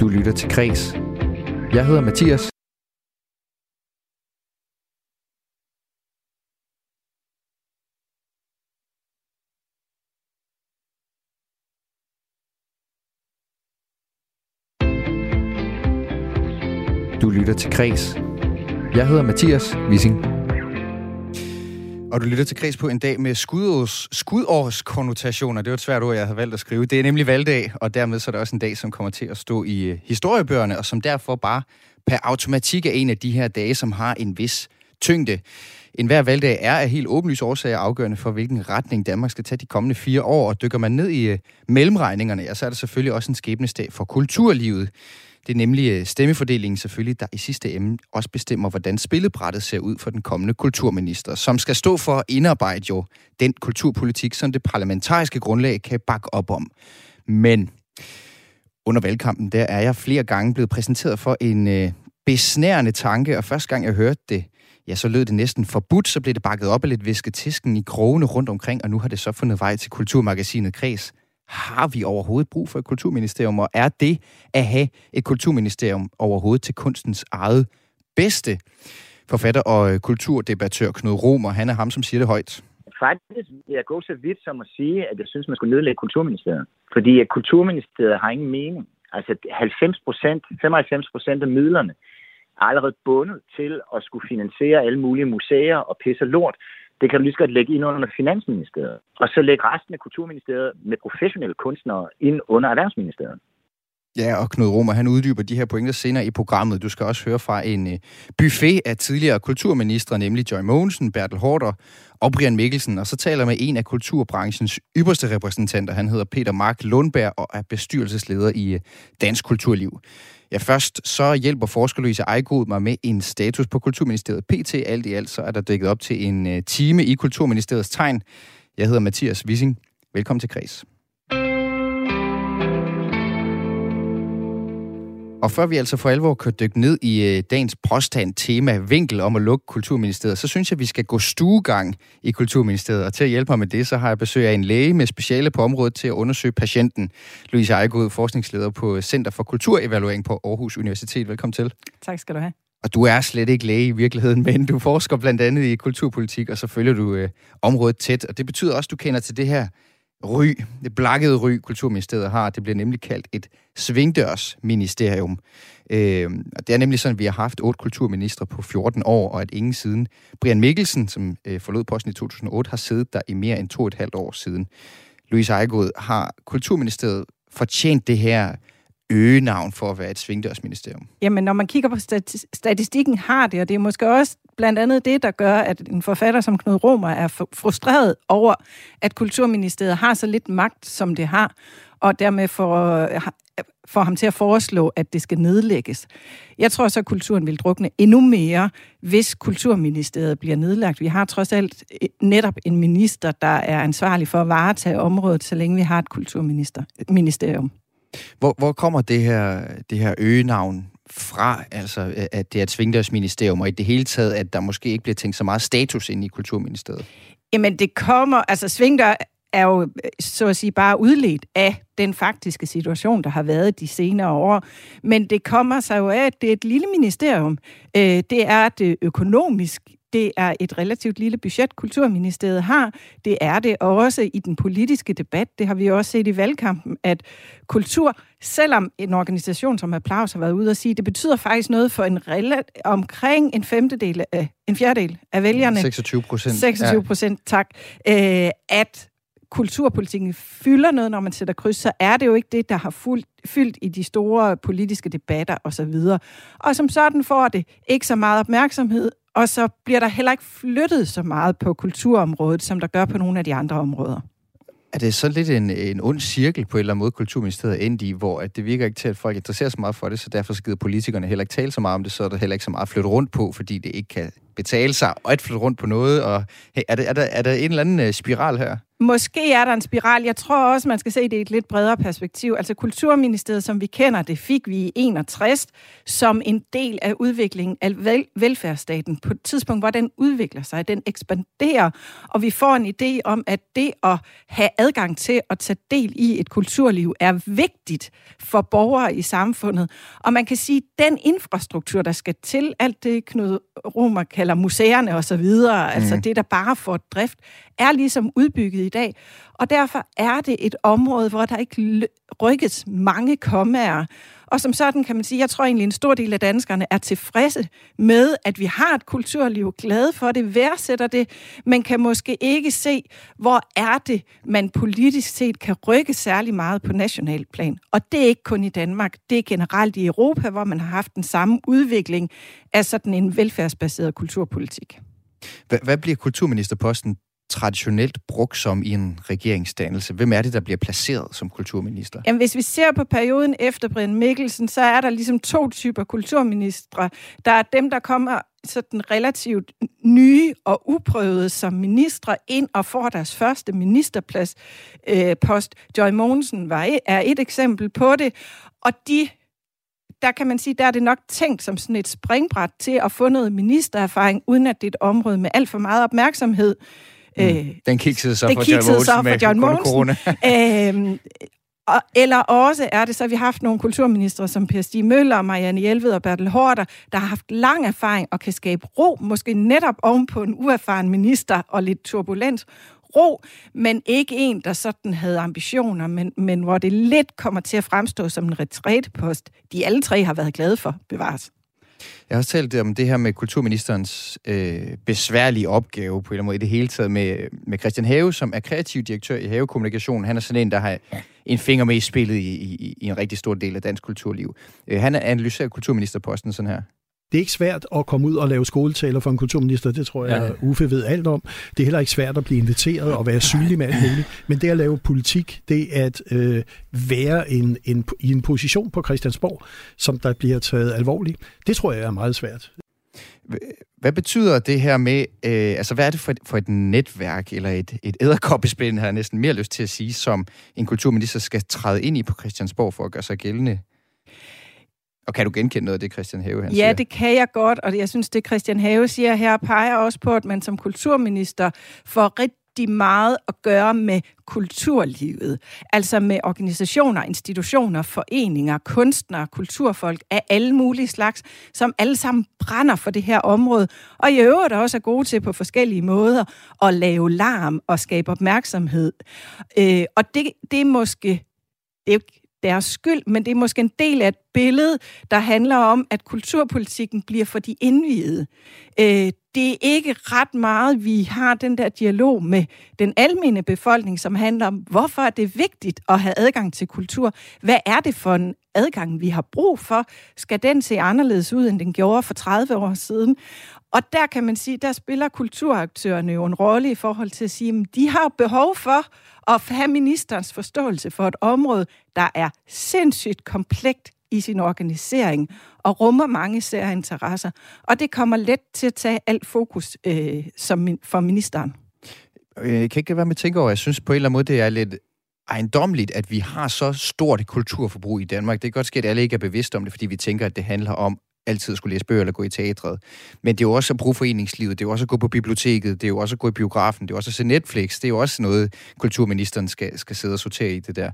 Du lytter til Kres. Jeg hedder Mathias. Du lytter til Kres. Jeg hedder Mathias Wissing. Og du lytter til Kreds på en dag med skudårs, skudårskonnotationer. Det var et svært ord, jeg havde valgt at skrive. Det er nemlig valgdag, og dermed så er det også en dag, som kommer til at stå i øh, historiebøgerne, og som derfor bare per automatik er en af de her dage, som har en vis tyngde. En hver valgdag er af helt åbenlyse årsager afgørende for, hvilken retning Danmark skal tage de kommende fire år. Og dykker man ned i øh, mellemregningerne, ja, så er det selvfølgelig også en skæbnesdag for kulturlivet. Det er nemlig øh, stemmefordelingen selvfølgelig, der i sidste ende også bestemmer, hvordan spillebrættet ser ud for den kommende kulturminister, som skal stå for at indarbejde jo den kulturpolitik, som det parlamentariske grundlag kan bakke op om. Men under valgkampen, der er jeg flere gange blevet præsenteret for en øh, besnærende tanke, og første gang jeg hørte det, ja, så lød det næsten forbudt, så blev det bakket op af lidt visketisken i krogene rundt omkring, og nu har det så fundet vej til Kulturmagasinet Kreds. Har vi overhovedet brug for et kulturministerium, og er det at have et kulturministerium overhovedet til kunstens eget bedste? Forfatter og øh, kulturdebattør Knud Romer, han er ham, som siger det højt. Faktisk vil jeg gå så vidt som at sige, at jeg synes, man skulle nedlægge Kulturministeriet. Fordi at Kulturministeriet har ingen mening. Altså 90 procent, 95 procent af midlerne er allerede bundet til at skulle finansiere alle mulige museer og pisse lort, det kan du lige så godt lægge ind under Finansministeriet. Og så lægge resten af Kulturministeriet med professionelle kunstnere ind under Erhvervsministeriet. Ja, og Knud Romer, han uddyber de her pointer senere i programmet. Du skal også høre fra en uh, buffet af tidligere kulturministre, nemlig Joy Mogensen, Bertel Hårder og Brian Mikkelsen. Og så taler med en af kulturbranchens ypperste repræsentanter. Han hedder Peter Mark Lundberg og er bestyrelsesleder i øh, Dansk Kulturliv. Ja, først så hjælper forsker Louise Ejgod mig med en status på Kulturministeriet. PT alt i alt, så er der dækket op til en øh, time i Kulturministeriets tegn. Jeg hedder Mathias Wissing. Velkommen til Kreds. Og før vi altså for alvor kan dykke ned i øh, dagens påstand, tema, vinkel om at lukke Kulturministeriet, så synes jeg, at vi skal gå stuegang i Kulturministeriet. Og til at hjælpe mig med det, så har jeg besøg af en læge med speciale på området til at undersøge patienten. Louise Ejegod, forskningsleder på Center for Kulturevaluering på Aarhus Universitet. Velkommen til. Tak skal du have. Og du er slet ikke læge i virkeligheden, men du forsker blandt andet i kulturpolitik, og så følger du øh, området tæt. Og det betyder også, at du kender til det her ry, det blakkede ry, Kulturministeriet har. Det bliver nemlig kaldt et svingdørsministerium. Øh, det er nemlig sådan, at vi har haft otte kulturministre på 14 år, og at ingen siden Brian Mikkelsen, som øh, forlod posten i 2008, har siddet der i mere end to og et halvt år siden. Louise Ejegod, har Kulturministeriet fortjent det her øgenavn for at være et svingdørsministerium? Jamen, når man kigger på statistikken, har det, og det er måske også blandt andet det, der gør, at en forfatter som Knud Romer er frustreret over, at Kulturministeriet har så lidt magt, som det har, og dermed får, øh, får ham til at foreslå, at det skal nedlægges. Jeg tror så, at kulturen vil drukne endnu mere, hvis Kulturministeriet bliver nedlagt. Vi har trods alt øh, netop en minister, der er ansvarlig for at varetage området, så længe vi har et kulturministerium. Hvor, hvor kommer det her, det her øgenavn fra, altså at det er et svingdørsministerium, og i det hele taget, at der måske ikke bliver tænkt så meget status ind i Kulturministeriet? Jamen det kommer, altså svingdør er jo så at sige bare udledt af den faktiske situation, der har været de senere år. Men det kommer sig jo af, at det er et lille ministerium. Øh, det er det økonomisk det er et relativt lille budget, Kulturministeriet har. Det er det også i den politiske debat. Det har vi også set i valgkampen, at kultur, selvom en organisation som Applaus har været ude og sige, det betyder faktisk noget for en omkring en femtedel af, en fjerdedel af vælgerne. 26 procent. 26 procent, ja. tak. Øh, at kulturpolitikken fylder noget, når man sætter kryds, så er det jo ikke det, der har fuldt, fyldt i de store politiske debatter osv. Og, og som sådan får det ikke så meget opmærksomhed, og så bliver der heller ikke flyttet så meget på kulturområdet, som der gør på nogle af de andre områder. Er det så lidt en, en ond cirkel på en eller anden måde, Kulturministeriet endt i, hvor at det virker ikke til, at folk interesserer sig meget for det, så derfor så gider politikerne heller ikke tale så meget om det, så er der heller ikke så meget at flytte rundt på, fordi det ikke kan betale sig at flytte rundt på noget. Og, hey, er, det, er, der, er der en eller anden øh, spiral her? Måske er der en spiral. Jeg tror også, man skal se det i et lidt bredere perspektiv. Altså Kulturministeriet, som vi kender det, fik vi i 61 som en del af udviklingen af velfærdsstaten. På et tidspunkt, hvor den udvikler sig, den ekspanderer, og vi får en idé om, at det at have adgang til at tage del i et kulturliv er vigtigt for borgere i samfundet. Og man kan sige, at den infrastruktur, der skal til, alt det Knud Romer kalder museerne osv., mm. altså mhm. det, der bare får drift, er ligesom udbygget i dag. Og derfor er det et område, hvor der ikke rykkes mange kommaer. Og som sådan kan man sige, jeg tror egentlig, en stor del af danskerne er tilfredse med, at vi har et kulturliv, glade for det, værdsætter det, men kan måske ikke se, hvor er det, man politisk set kan rykke særlig meget på national plan. Og det er ikke kun i Danmark, det er generelt i Europa, hvor man har haft den samme udvikling af sådan en velfærdsbaseret kulturpolitik. Hvad bliver kulturministerposten traditionelt brugt som i en regeringsdannelse? Hvem er det, der bliver placeret som kulturminister? Jamen, hvis vi ser på perioden efter Brian Mikkelsen, så er der ligesom to typer kulturministre. Der er dem, der kommer sådan relativt nye og uprøvede som ministre ind og får deres første ministerplads øh, post. Joy Mogensen var et, er et eksempel på det, og de der kan man sige, der er det nok tænkt som sådan et springbræt til at få noget ministererfaring, uden at det er et område med alt for meget opmærksomhed. Mm. Øh, den kiksede så for John Mogensen så for John Mogensen. Corona. og, eller også er det så, at vi har haft nogle kulturministre som Per Stig Møller, Marianne Hjelved og Bertel Hårder, der har haft lang erfaring og kan skabe ro, måske netop oven på en uerfaren minister og lidt turbulent ro, men ikke en, der sådan havde ambitioner, men, men hvor det lidt kommer til at fremstå som en retrætepost, de alle tre har været glade for bevares. Jeg har også talt om det her med kulturministerens øh, besværlige opgave på en eller anden måde i det hele taget med, med Christian Have, som er kreativ direktør i Have Kommunikation. Han er sådan en, der har en finger med i spillet i, i, i en rigtig stor del af dansk kulturliv. Øh, han analyserer kulturministerposten sådan her. Det er ikke svært at komme ud og lave skoletaler for en kulturminister, det tror jeg, ja. Uffe ved alt om. Det er heller ikke svært at blive inviteret og være synlig med alt muligt. Men det at lave politik, det at øh, være en, en, i en position på Christiansborg, som der bliver taget alvorligt, det tror jeg er meget svært. Hvad betyder det her med, øh, altså hvad er det for et, for et netværk, eller et, et æderkoppespind, har jeg næsten mere lyst til at sige, som en kulturminister skal træde ind i på Christiansborg for at gøre sig gældende? Og kan du genkende noget af det, Christian Have han Ja, siger? det kan jeg godt, og jeg synes, det Christian Have siger her, peger også på, at man som kulturminister får rigtig meget at gøre med kulturlivet. Altså med organisationer, institutioner, foreninger, kunstnere, kulturfolk af alle mulige slags, som alle sammen brænder for det her område, og i øvrigt også er gode til på forskellige måder at lave larm og skabe opmærksomhed. Øh, og det, det er måske det er deres skyld, men det er måske en del af et billede, der handler om, at kulturpolitikken bliver for de indvidede. Øh, det er ikke ret meget, vi har den der dialog med den almene befolkning, som handler om, hvorfor er det vigtigt at have adgang til kultur? Hvad er det for en adgang, vi har brug for? Skal den se anderledes ud, end den gjorde for 30 år siden? Og der kan man sige, der spiller kulturaktørerne jo en rolle i forhold til at sige, at de har behov for at have ministerens forståelse for et område, der er sindssygt komplekt i sin organisering og rummer mange særinteresser. Og det kommer let til at tage alt fokus øh, som, for ministeren. Øh, jeg kan ikke være med at tænke over, jeg synes på en eller anden måde, det er lidt ejendomligt, at vi har så stort et kulturforbrug i Danmark. Det kan godt ske, at alle ikke er bevidste om det, fordi vi tænker, at det handler om altid skulle læse bøger eller gå i teatret. Men det er jo også at bruge foreningslivet, det er jo også at gå på biblioteket, det er jo også at gå i biografen, det er jo også at se Netflix, det er jo også noget, kulturministeren skal, skal sidde og sortere i det der.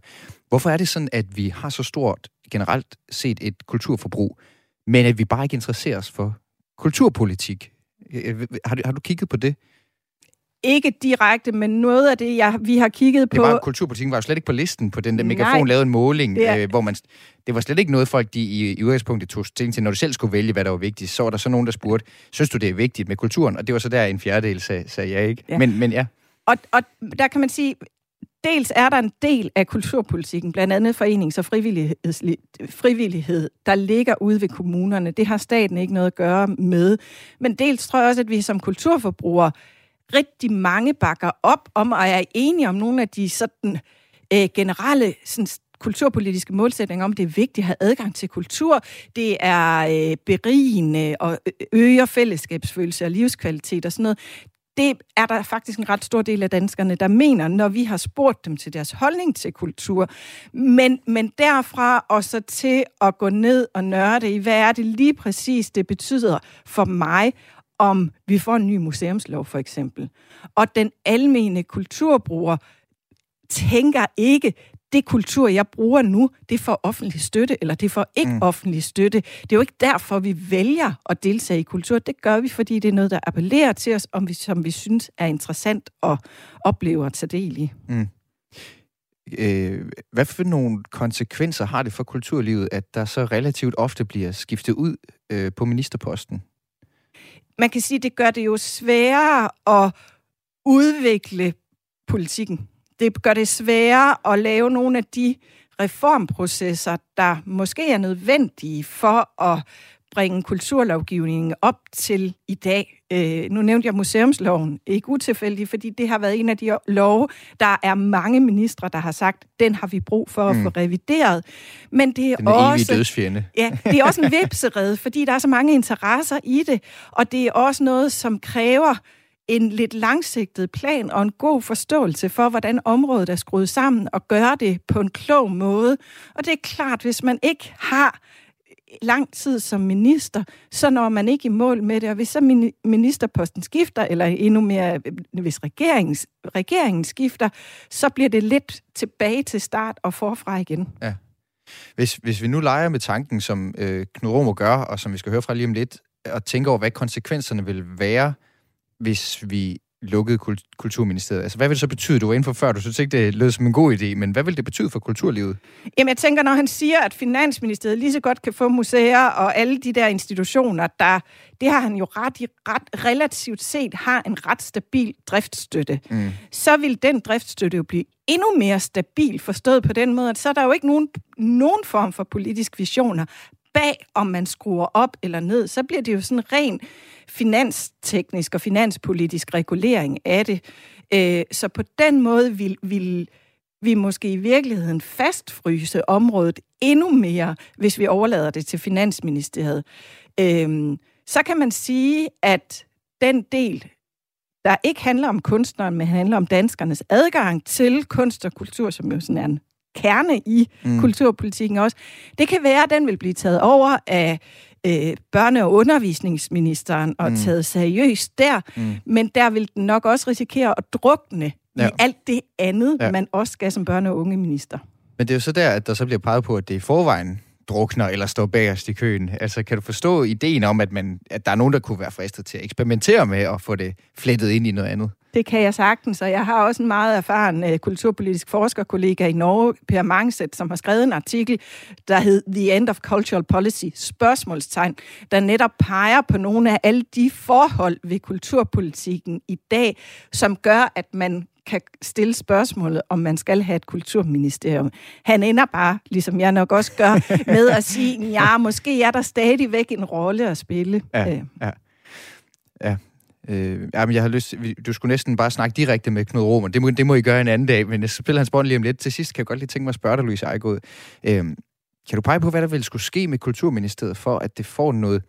Hvorfor er det sådan, at vi har så stort generelt set et kulturforbrug, men at vi bare ikke interesserer os for kulturpolitik? Øh, øh, har du, har du kigget på det? Ikke direkte, men noget af det, jeg, vi har kigget på... Det var, kulturpolitikken var jo slet ikke på listen på den der megafon, lavede en måling, er... øh, hvor man... Det var slet ikke noget, folk de i, i udgangspunktet tog stilling til, når du selv skulle vælge, hvad der var vigtigt. Så var der så nogen, der spurgte, synes du, det er vigtigt med kulturen? Og det var så der en fjerdedel sagde, sagde jeg ikke. Ja. Men, men ja. Og, og der kan man sige, dels er der en del af kulturpolitikken, blandt andet forenings- og frivillighed, der ligger ude ved kommunerne. Det har staten ikke noget at gøre med. Men dels tror jeg også, at vi som kulturforbrugere rigtig mange bakker op om, og er enige om nogle af de sådan, øh, generelle sådan, kulturpolitiske målsætninger om, det er vigtigt at have adgang til kultur. Det er øh, berigende og øger fællesskabsfølelse og livskvalitet og sådan noget. det er der faktisk en ret stor del af danskerne, der mener, når vi har spurgt dem til deres holdning til kultur. Men, men derfra og så til at gå ned og nørde i, hvad er det lige præcis, det betyder for mig, om vi får en ny museumslov for eksempel. Og den almene kulturbruger tænker ikke, det kultur, jeg bruger nu, det får offentlig støtte, eller det får ikke mm. offentlig støtte. Det er jo ikke derfor, vi vælger at deltage i kultur. Det gør vi, fordi det er noget, der appellerer til os, om vi, som vi synes er interessant at opleve at tage del i. Mm. Øh, hvad for nogle konsekvenser har det for kulturlivet, at der så relativt ofte bliver skiftet ud øh, på ministerposten? Man kan sige, det gør det jo sværere at udvikle politikken det gør det sværere at lave nogle af de reformprocesser, der måske er nødvendige for at bringe kulturlovgivningen op til i dag. Øh, nu nævnte jeg museumsloven, ikke utilfældigt, fordi det har været en af de love, der er mange ministre, der har sagt, den har vi brug for at mm. få revideret. Men det er, den er også... dødsfjende. Ja, det er også en vipsered, fordi der er så mange interesser i det, og det er også noget, som kræver en lidt langsigtet plan og en god forståelse for, hvordan området er skruet sammen, og gøre det på en klog måde. Og det er klart, hvis man ikke har lang tid som minister, så når man ikke i mål med det. Og hvis så ministerposten skifter, eller endnu mere, øh, hvis regeringen, regeringen skifter, så bliver det lidt tilbage til start og forfra igen. Ja. Hvis, hvis vi nu leger med tanken, som øh, Knud Romer gør, og som vi skal høre fra lige om lidt, og tænker over, hvad konsekvenserne vil være hvis vi lukkede Kulturministeriet? Altså, hvad vil det så betyde? Du var inde for før, du synes ikke, det lød som en god idé, men hvad vil det betyde for kulturlivet? Jamen, jeg tænker, når han siger, at Finansministeriet lige så godt kan få museer og alle de der institutioner, der, det har han jo ret i, ret, relativt set har en ret stabil driftsstøtte, mm. så vil den driftsstøtte jo blive endnu mere stabil, forstået på den måde, at så er der jo ikke nogen, nogen form for politisk visioner bag, om man skruer op eller ned. Så bliver det jo sådan ren finansteknisk og finanspolitisk regulering af det. Øh, så på den måde vil, vil vi måske i virkeligheden fastfryse området endnu mere, hvis vi overlader det til Finansministeriet. Øh, så kan man sige, at den del, der ikke handler om kunstneren, men handler om danskernes adgang til kunst og kultur, som jo sådan er en kerne i mm. kulturpolitikken også. Det kan være, at den vil blive taget over af øh, børne- og undervisningsministeren og mm. taget seriøst der, mm. men der vil den nok også risikere at drukne ja. i alt det andet, ja. man også skal som børne- og ungeminister. Men det er jo så der, at der så bliver peget på, at det er i forvejen drukner eller står bagerst i køen. Altså, kan du forstå ideen om, at, man, at der er nogen, der kunne være fristet til at eksperimentere med at få det flettet ind i noget andet? Det kan jeg sagtens, og jeg har også en meget erfaren øh, kulturpolitisk forskerkollega i Norge, Per Mangset, som har skrevet en artikel, der hed The End of Cultural Policy, spørgsmålstegn, der netop peger på nogle af alle de forhold ved kulturpolitikken i dag, som gør, at man kan stille spørgsmålet, om man skal have et kulturministerium. Han ender bare, ligesom jeg nok også gør, med at sige, ja, måske er der stadigvæk en rolle at spille. Ja, øh. ja. ja. Øh, jamen, jeg har lyst du skulle næsten bare snakke direkte med Knud Romer. Det må, det må I gøre en anden dag, men jeg spiller hans bånd lige om lidt. Til sidst kan jeg godt lige tænke mig at spørge dig, Louise Ejgaard. Øh, kan du pege på, hvad der vil skulle ske med Kulturministeriet, for at det får noget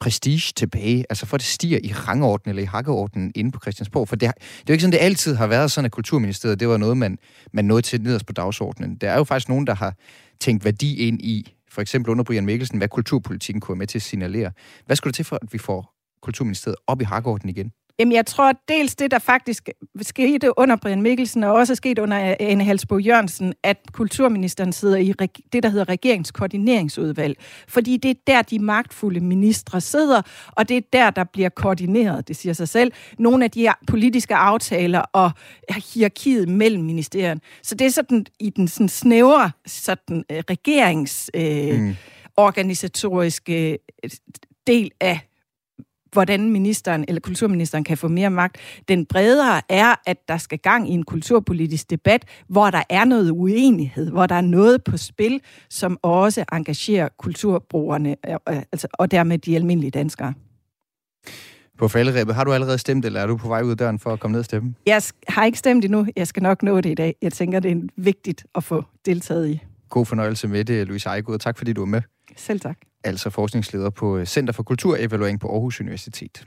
prestige tilbage, altså for at det stiger i rangordenen eller i hakkeordenen inde på Christiansborg. For det, det er jo ikke sådan, det altid har været sådan, at Kulturministeriet, det var noget, man, man nåede til nederst på dagsordenen. Der er jo faktisk nogen, der har tænkt værdi ind i, for eksempel under Brian Mikkelsen, hvad kulturpolitikken kunne være med til at signalere. Hvad skulle det til for, at vi får Kulturministeriet op i hakkeordenen igen? Jamen, jeg tror dels det, der faktisk skete under Brian Mikkelsen, og også sket under Anne Halsbo Jørgensen, at kulturministeren sidder i det, der hedder regeringskoordineringsudvalg. Fordi det er der, de magtfulde ministre sidder, og det er der, der bliver koordineret, det siger sig selv, nogle af de politiske aftaler og hierarkiet mellem ministerierne. Så det er sådan i den sådan snævre sådan, øh, regerings... Øh, mm. organisatoriske øh, del af hvordan ministeren eller kulturministeren kan få mere magt. Den bredere er, at der skal gang i en kulturpolitisk debat, hvor der er noget uenighed, hvor der er noget på spil, som også engagerer kulturbrugerne, øh, øh, altså, og dermed de almindelige danskere. På falderæbet, har du allerede stemt, eller er du på vej ud af døren for at komme ned og stemme? Jeg har ikke stemt endnu. Jeg skal nok nå det i dag. Jeg tænker, det er vigtigt at få deltaget i. God fornøjelse med det, Louise Ejgaard. Tak fordi du er med. Selv tak altså forskningsleder på Center for Kulturevaluering på Aarhus Universitet.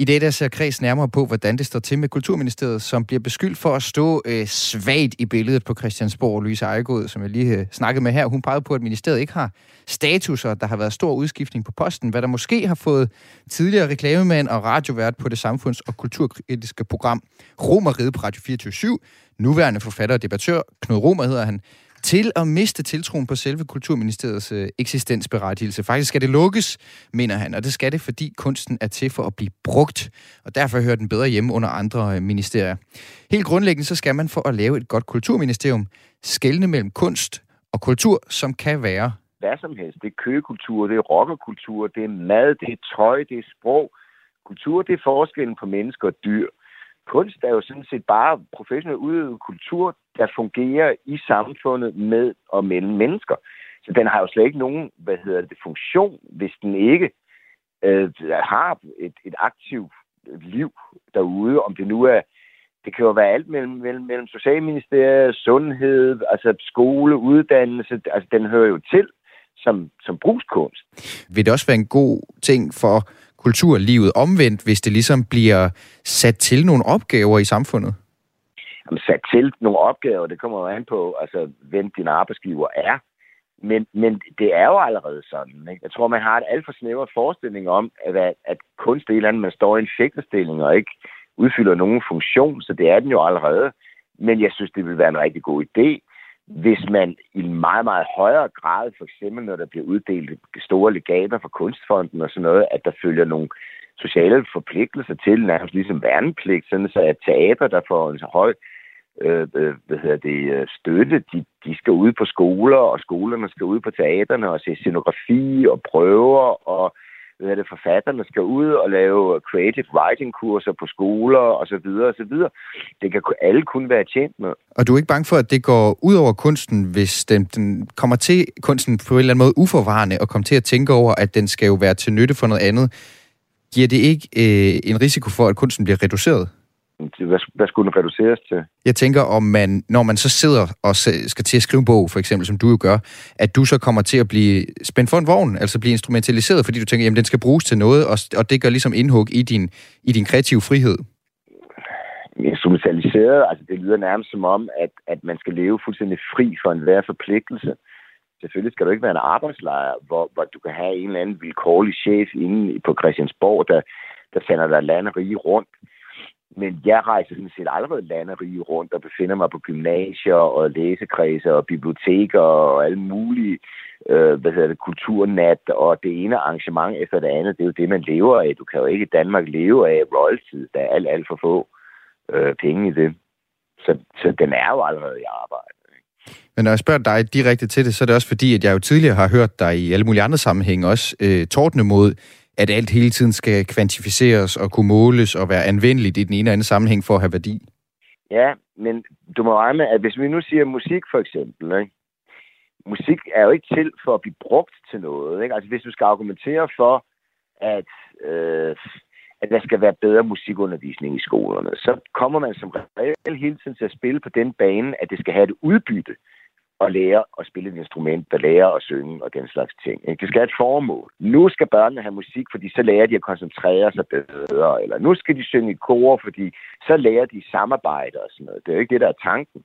I dag der ser Kreds nærmere på, hvordan det står til med Kulturministeriet, som bliver beskyldt for at stå øh, svagt i billedet på Christiansborg. Louise Ejegod, som jeg lige øh, snakkede med her, hun pegede på, at ministeriet ikke har status, og der har været stor udskiftning på posten, hvad der måske har fået tidligere reklamemand og radiovært på det samfunds- og kulturkritiske program Romeride på Radio 24 Nuværende forfatter og debattør, Knud Romer hedder han, til at miste tiltroen på selve Kulturministeriets øh, eksistensberettigelse. Faktisk skal det lukkes, mener han, og det skal det, fordi kunsten er til for at blive brugt, og derfor hører den bedre hjemme under andre øh, ministerier. Helt grundlæggende så skal man for at lave et godt kulturministerium skelne mellem kunst og kultur, som kan være hvad som helst. Det er køkultur, det er rockerkultur, det er mad, det er tøj, det er sprog. Kultur, det er forskellen på mennesker og dyr kunst er jo sådan set bare professionel udøvet kultur, der fungerer i samfundet med og mellem mennesker. Så den har jo slet ikke nogen, hvad hedder det, funktion, hvis den ikke øh, har et, et aktivt liv derude, om det nu er det kan jo være alt mellem, mellem, mellem Socialministeriet, sundhed, altså skole, uddannelse. Altså, den hører jo til som, som brugskunst. Vil det også være en god ting for kulturlivet omvendt, hvis det ligesom bliver sat til nogle opgaver i samfundet? Jamen, sat til nogle opgaver, det kommer jo an på, altså, hvem din arbejdsgiver er. Men, men det er jo allerede sådan. Ikke? Jeg tror, man har et alt for snævert forestilling om, at, at kunst er et eller andet, man står i en fægtestilling og ikke udfylder nogen funktion, så det er den jo allerede. Men jeg synes, det vil være en rigtig god idé, hvis man i en meget, meget højere grad, for eksempel når der bliver uddelt store legater fra Kunstfonden og sådan noget, at der følger nogle sociale forpligtelser til, nærmest ligesom værnepligt, sådan så at teater, der får en så høj øh, øh hvad hedder det, øh, støtte, de, de skal ud på skoler, og skolerne skal ud på teaterne og se scenografi og prøver og hvad det, forfatterne skal ud og lave creative writing kurser på skoler og så videre og så videre. Det kan alle kun være tjent med. Og du er ikke bange for, at det går ud over kunsten, hvis den, den kommer til kunsten på en eller anden måde uforvarende og kommer til at tænke over, at den skal jo være til nytte for noget andet. Giver det ikke øh, en risiko for, at kunsten bliver reduceret? Hvad, hvad skulle den reduceres til? Jeg tænker, om man, når man så sidder og skal til at skrive en bog, for eksempel, som du jo gør, at du så kommer til at blive spændt for en vogn, altså blive instrumentaliseret, fordi du tænker, jamen den skal bruges til noget, og, og det gør ligesom indhug i din, i din kreative frihed. Instrumentaliseret, altså det lyder nærmest som om, at, at man skal leve fuldstændig fri for enhver forpligtelse. Selvfølgelig skal du ikke være en arbejdslejr, hvor, hvor du kan have en eller anden vilkårlig chef inde på Christiansborg, der, der sender dig land og rige rundt men jeg rejser sådan set allerede landerige rundt og befinder mig på gymnasier og læsekredse og biblioteker og alle mulige øh, hvad hedder det, kulturnat og det ene arrangement efter det andet. Det er jo det, man lever af. Du kan jo ikke i Danmark leve af royalty. Der er alt, alt for få øh, penge i det. Så, så den er jo allerede i arbejde. Men når jeg spørger dig direkte til det, så er det også fordi, at jeg jo tidligere har hørt dig i alle mulige andre sammenhænge også øh, tordne mod at alt hele tiden skal kvantificeres og kunne måles og være anvendeligt i den ene eller anden sammenhæng for at have værdi. Ja, men du må regne med, at hvis vi nu siger musik for eksempel, ikke? musik er jo ikke til for at blive brugt til noget. Ikke? Altså hvis du skal argumentere for, at, øh, at der skal være bedre musikundervisning i skolerne, så kommer man som regel hele tiden til at spille på den bane, at det skal have et udbytte at lære at spille et instrument, der lærer at synge og den slags ting. Det skal have et formål. Nu skal børnene have musik, fordi så lærer de at koncentrere sig bedre, eller nu skal de synge i kor, fordi så lærer de samarbejde og sådan noget. Det er jo ikke det, der er tanken.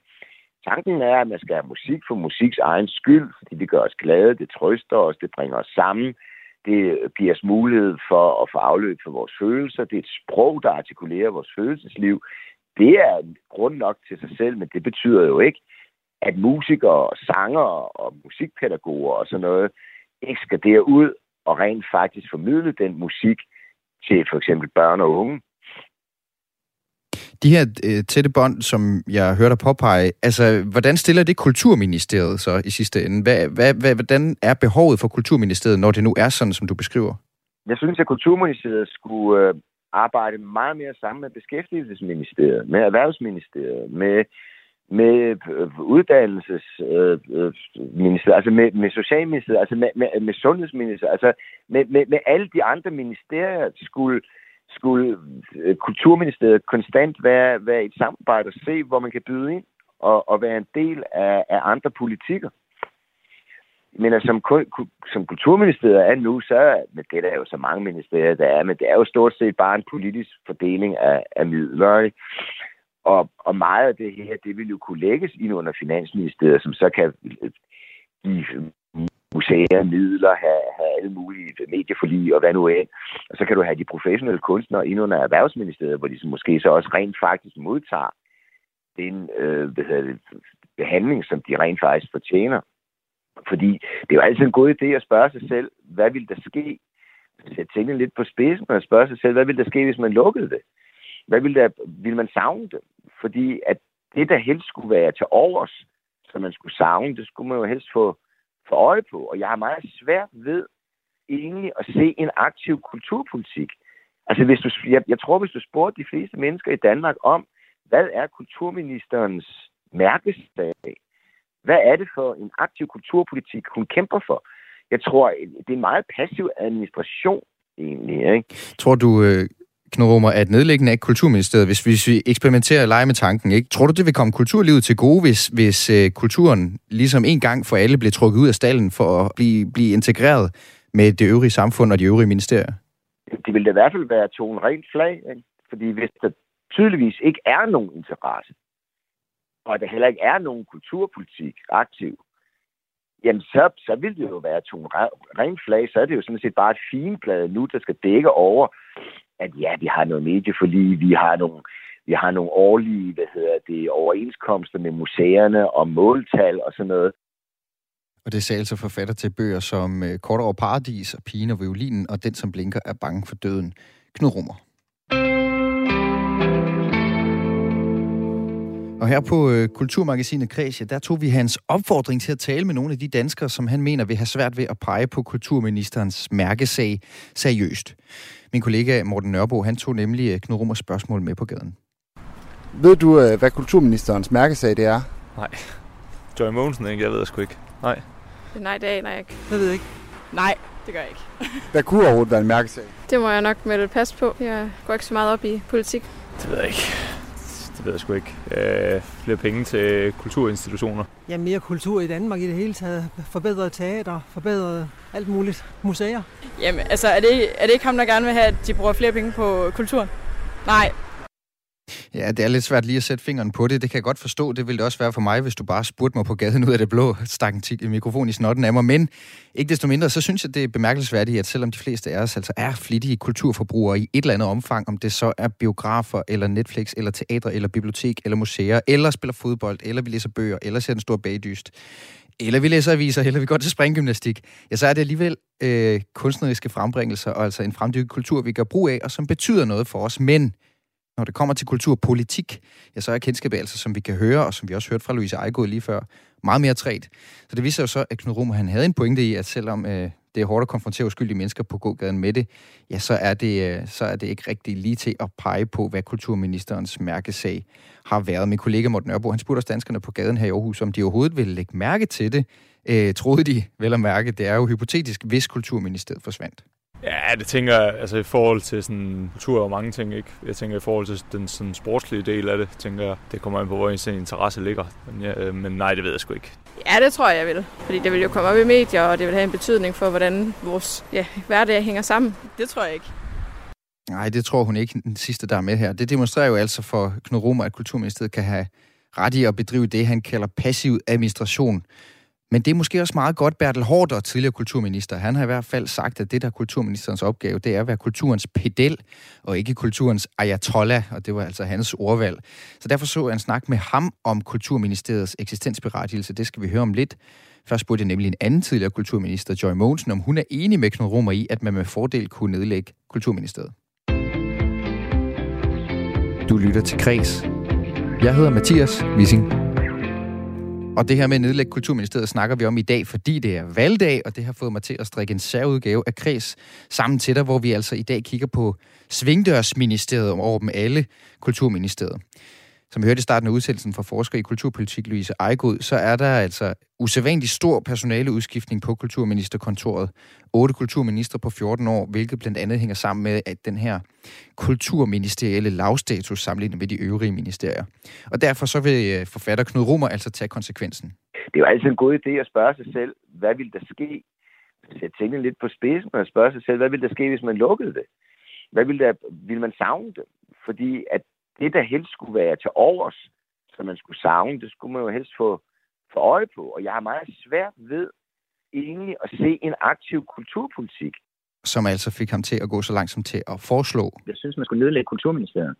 Tanken er, at man skal have musik for musiks egen skyld, fordi det gør os glade, det trøster os, det bringer os sammen, det giver os mulighed for at få afløb for vores følelser, det er et sprog, der artikulerer vores følelsesliv. Det er grund nok til sig selv, men det betyder jo ikke, at musikere og sanger og musikpædagoger og sådan noget ikke skal derud og rent faktisk formidle den musik til for eksempel børn og unge. De her øh, tætte bånd, som jeg hørte dig påpege, altså, hvordan stiller det Kulturministeriet så i sidste ende? Hvad, hvad, hvad, hvordan er behovet for Kulturministeriet, når det nu er sådan, som du beskriver? Jeg synes, at Kulturministeriet skulle øh, arbejde meget mere sammen med Beskæftigelsesministeriet, med Erhvervsministeriet, med med øh, uddannelsesminister, øh, øh altså med, med socialminister, altså med, med, med sundhedsminister, altså med, med, med alle de andre ministerier skulle, skulle øh, Kulturministeriet konstant være, være et samarbejde og se, hvor man kan byde ind og, og være en del af, af andre politikker. men altså, som, som kulturministeriet er nu, så det er der jo så mange ministerier, der er, men det er jo stort set bare en politisk fordeling af, af midler. Ikke? Og, og meget af det her, det vil jo kunne lægges ind under Finansministeriet, som så kan øh, give museer, midler, have, have alle mulige medieforlig og hvad nu end. Og så kan du have de professionelle kunstnere ind under Erhvervsministeriet, hvor de så måske så også rent faktisk modtager den øh, hvad det, behandling, som de rent faktisk fortjener. Fordi det er jo altid en god idé at spørge sig selv, hvad vil der ske? Sætte tingene lidt på spidsen og spørge sig selv, hvad vil der ske, hvis man lukkede det? Hvad vil, der, vil man savne det? Fordi at det, der helst skulle være til overs, som man skulle savne, det skulle man jo helst få for øje på. Og jeg har meget svært ved egentlig at se en aktiv kulturpolitik. Altså, hvis du, jeg, jeg tror, hvis du spurgte de fleste mennesker i Danmark om, hvad er kulturministerens mærkesag? Hvad er det for en aktiv kulturpolitik, hun kæmper for? Jeg tror, det er en meget passiv administration, egentlig. Ikke? Tror du, øh, øh, at nedlæggende af Kulturministeriet, hvis, hvis vi eksperimenterer og leger med tanken, ikke? tror du, det vil komme kulturlivet til gode, hvis, hvis øh, kulturen ligesom en gang for alle bliver trukket ud af stallen for at blive, blive integreret med det øvrige samfund og de øvrige ministerier? Det vil da i hvert fald være to rent flag, ikke? fordi hvis der tydeligvis ikke er nogen interesse, og der heller ikke er nogen kulturpolitik aktiv, jamen så, så vil det jo være to rent flag, så er det jo sådan set bare et finplade nu, der skal dække over, at ja, vi har noget medieforlig, vi har nogle, vi har nogle årlige, hvad hedder det, overenskomster med museerne og måltal og sådan noget. Og det er altså forfatter til bøger som øh, Kort over Paradis og Pigen og Violinen og Den, som blinker, er bange for døden. Knud Rummer. Og her på øh, Kulturmagasinet Kreds, der tog vi hans opfordring til at tale med nogle af de danskere, som han mener vil have svært ved at pege på kulturministerens mærkesag seriøst. Min kollega Morten Nørbo, han tog nemlig øh, Knud Rummers spørgsmål med på gaden. Ved du, øh, hvad kulturministerens mærkesag det er? Nej. Joy Mogensen, ikke? Jeg ved det sgu ikke. Nej. Nej, det aner jeg ikke. Jeg ved ikke. Nej, det gør jeg ikke. Hvad kunne overhovedet være en mærkesag? Det må jeg nok med det pas på. Jeg går ikke så meget op i politik. Det ved jeg ikke det ved jeg sgu ikke. Øh, flere penge til kulturinstitutioner. Ja, mere kultur i Danmark i det hele taget. Forbedret teater, forbedret alt muligt. Museer. Jamen, altså, er det, er det ikke ham, der gerne vil have, at de bruger flere penge på kulturen? Nej, Ja, det er lidt svært lige at sætte fingeren på det. Det kan jeg godt forstå. Det ville det også være for mig, hvis du bare spurgte mig på gaden ud af det blå, stak en mikrofon i snotten af mig. Men ikke desto mindre, så synes jeg, det er bemærkelsesværdigt, at selvom de fleste af os altså er flittige kulturforbrugere i et eller andet omfang, om det så er biografer, eller Netflix, eller teater, eller bibliotek, eller museer, eller spiller fodbold, eller vi læser bøger, eller ser en stor bagdyst, eller vi læser aviser, eller vi går til springgymnastik, ja, så er det alligevel øh, kunstneriske frembringelser, og altså en fremdykket kultur, vi gør brug af, og som betyder noget for os. Men når det kommer til kulturpolitik, ja, så er kendskabet altså, som vi kan høre, og som vi også hørte fra Louise Ejgaard lige før, meget mere træt. Så det viser jo så, at Knud Rummer, han havde en pointe i, at selvom øh, det er hårdt at konfrontere uskyldige mennesker på gågaden med det, ja, så er det, øh, så er det ikke rigtig lige til at pege på, hvad kulturministerens mærkesag har været. Min kollega Morten Ørbo, han spurgte også danskerne på gaden her i Aarhus, om de overhovedet ville lægge mærke til det. Øh, troede de vel at mærke, det er jo hypotetisk, hvis kulturministeriet forsvandt. Ja, det tænker jeg, altså i forhold til sådan kultur og mange ting, ikke? Jeg tænker i forhold til den sådan sportslige del af det, tænker jeg, det kommer an på, hvor ens interesse ligger. Men, ja, øh, men nej, det ved jeg sgu ikke. Ja, det tror jeg, jeg vil. Fordi det vil jo komme op i medier, og det vil have en betydning for, hvordan vores ja, hverdag hænger sammen. Det tror jeg ikke. Nej, det tror hun ikke, den sidste, der er med her. Det demonstrerer jo altså for Knud Rummer, at Kulturministeriet kan have ret i at bedrive det, han kalder passiv administration men det er måske også meget godt, Bertel Hårder, tidligere kulturminister, han har i hvert fald sagt, at det der er kulturministerens opgave, det er at være kulturens pedel, og ikke kulturens ayatollah, og det var altså hans ordvalg. Så derfor så jeg en snak med ham om kulturministeriets eksistensberettigelse. Det skal vi høre om lidt. Først spurgte jeg nemlig en anden tidligere kulturminister, Joy Mogensen, om hun er enig med Knud Romer i, at man med fordel kunne nedlægge kulturministeriet. Du lytter til Kres. Jeg hedder Mathias Wissing. Og det her med at nedlægge Kulturministeriet snakker vi om i dag, fordi det er valgdag, og det har fået mig til at strikke en særudgave af Kreds sammen til dig, hvor vi altså i dag kigger på Svingdørsministeriet over dem alle, Kulturministeriet. Som vi hørte i starten af udsendelsen fra forsker i kulturpolitik Louise Ejgod, så er der altså usædvanligt stor personaleudskiftning på kulturministerkontoret. Otte kulturminister på 14 år, hvilket blandt andet hænger sammen med at den her kulturministerielle lavstatus sammenlignet med de øvrige ministerier. Og derfor så vil øh, forfatter Knud Rummer altså tage konsekvensen. det er jo altid en god idé at spørge sig selv, hvad vil der ske? Sætte tingene lidt på spidsen og spørge sig selv, hvad vil der ske, hvis man lukkede det? Hvad vil, der, vil man savne det? Fordi at det, der helst skulle være til overs, som man skulle savne, det skulle man jo helst få, få øje på. Og jeg har meget svært ved egentlig at se en aktiv kulturpolitik. Som altså fik ham til at gå så langt som til at foreslå. Jeg synes, man skulle nedlægge Kulturministeriet.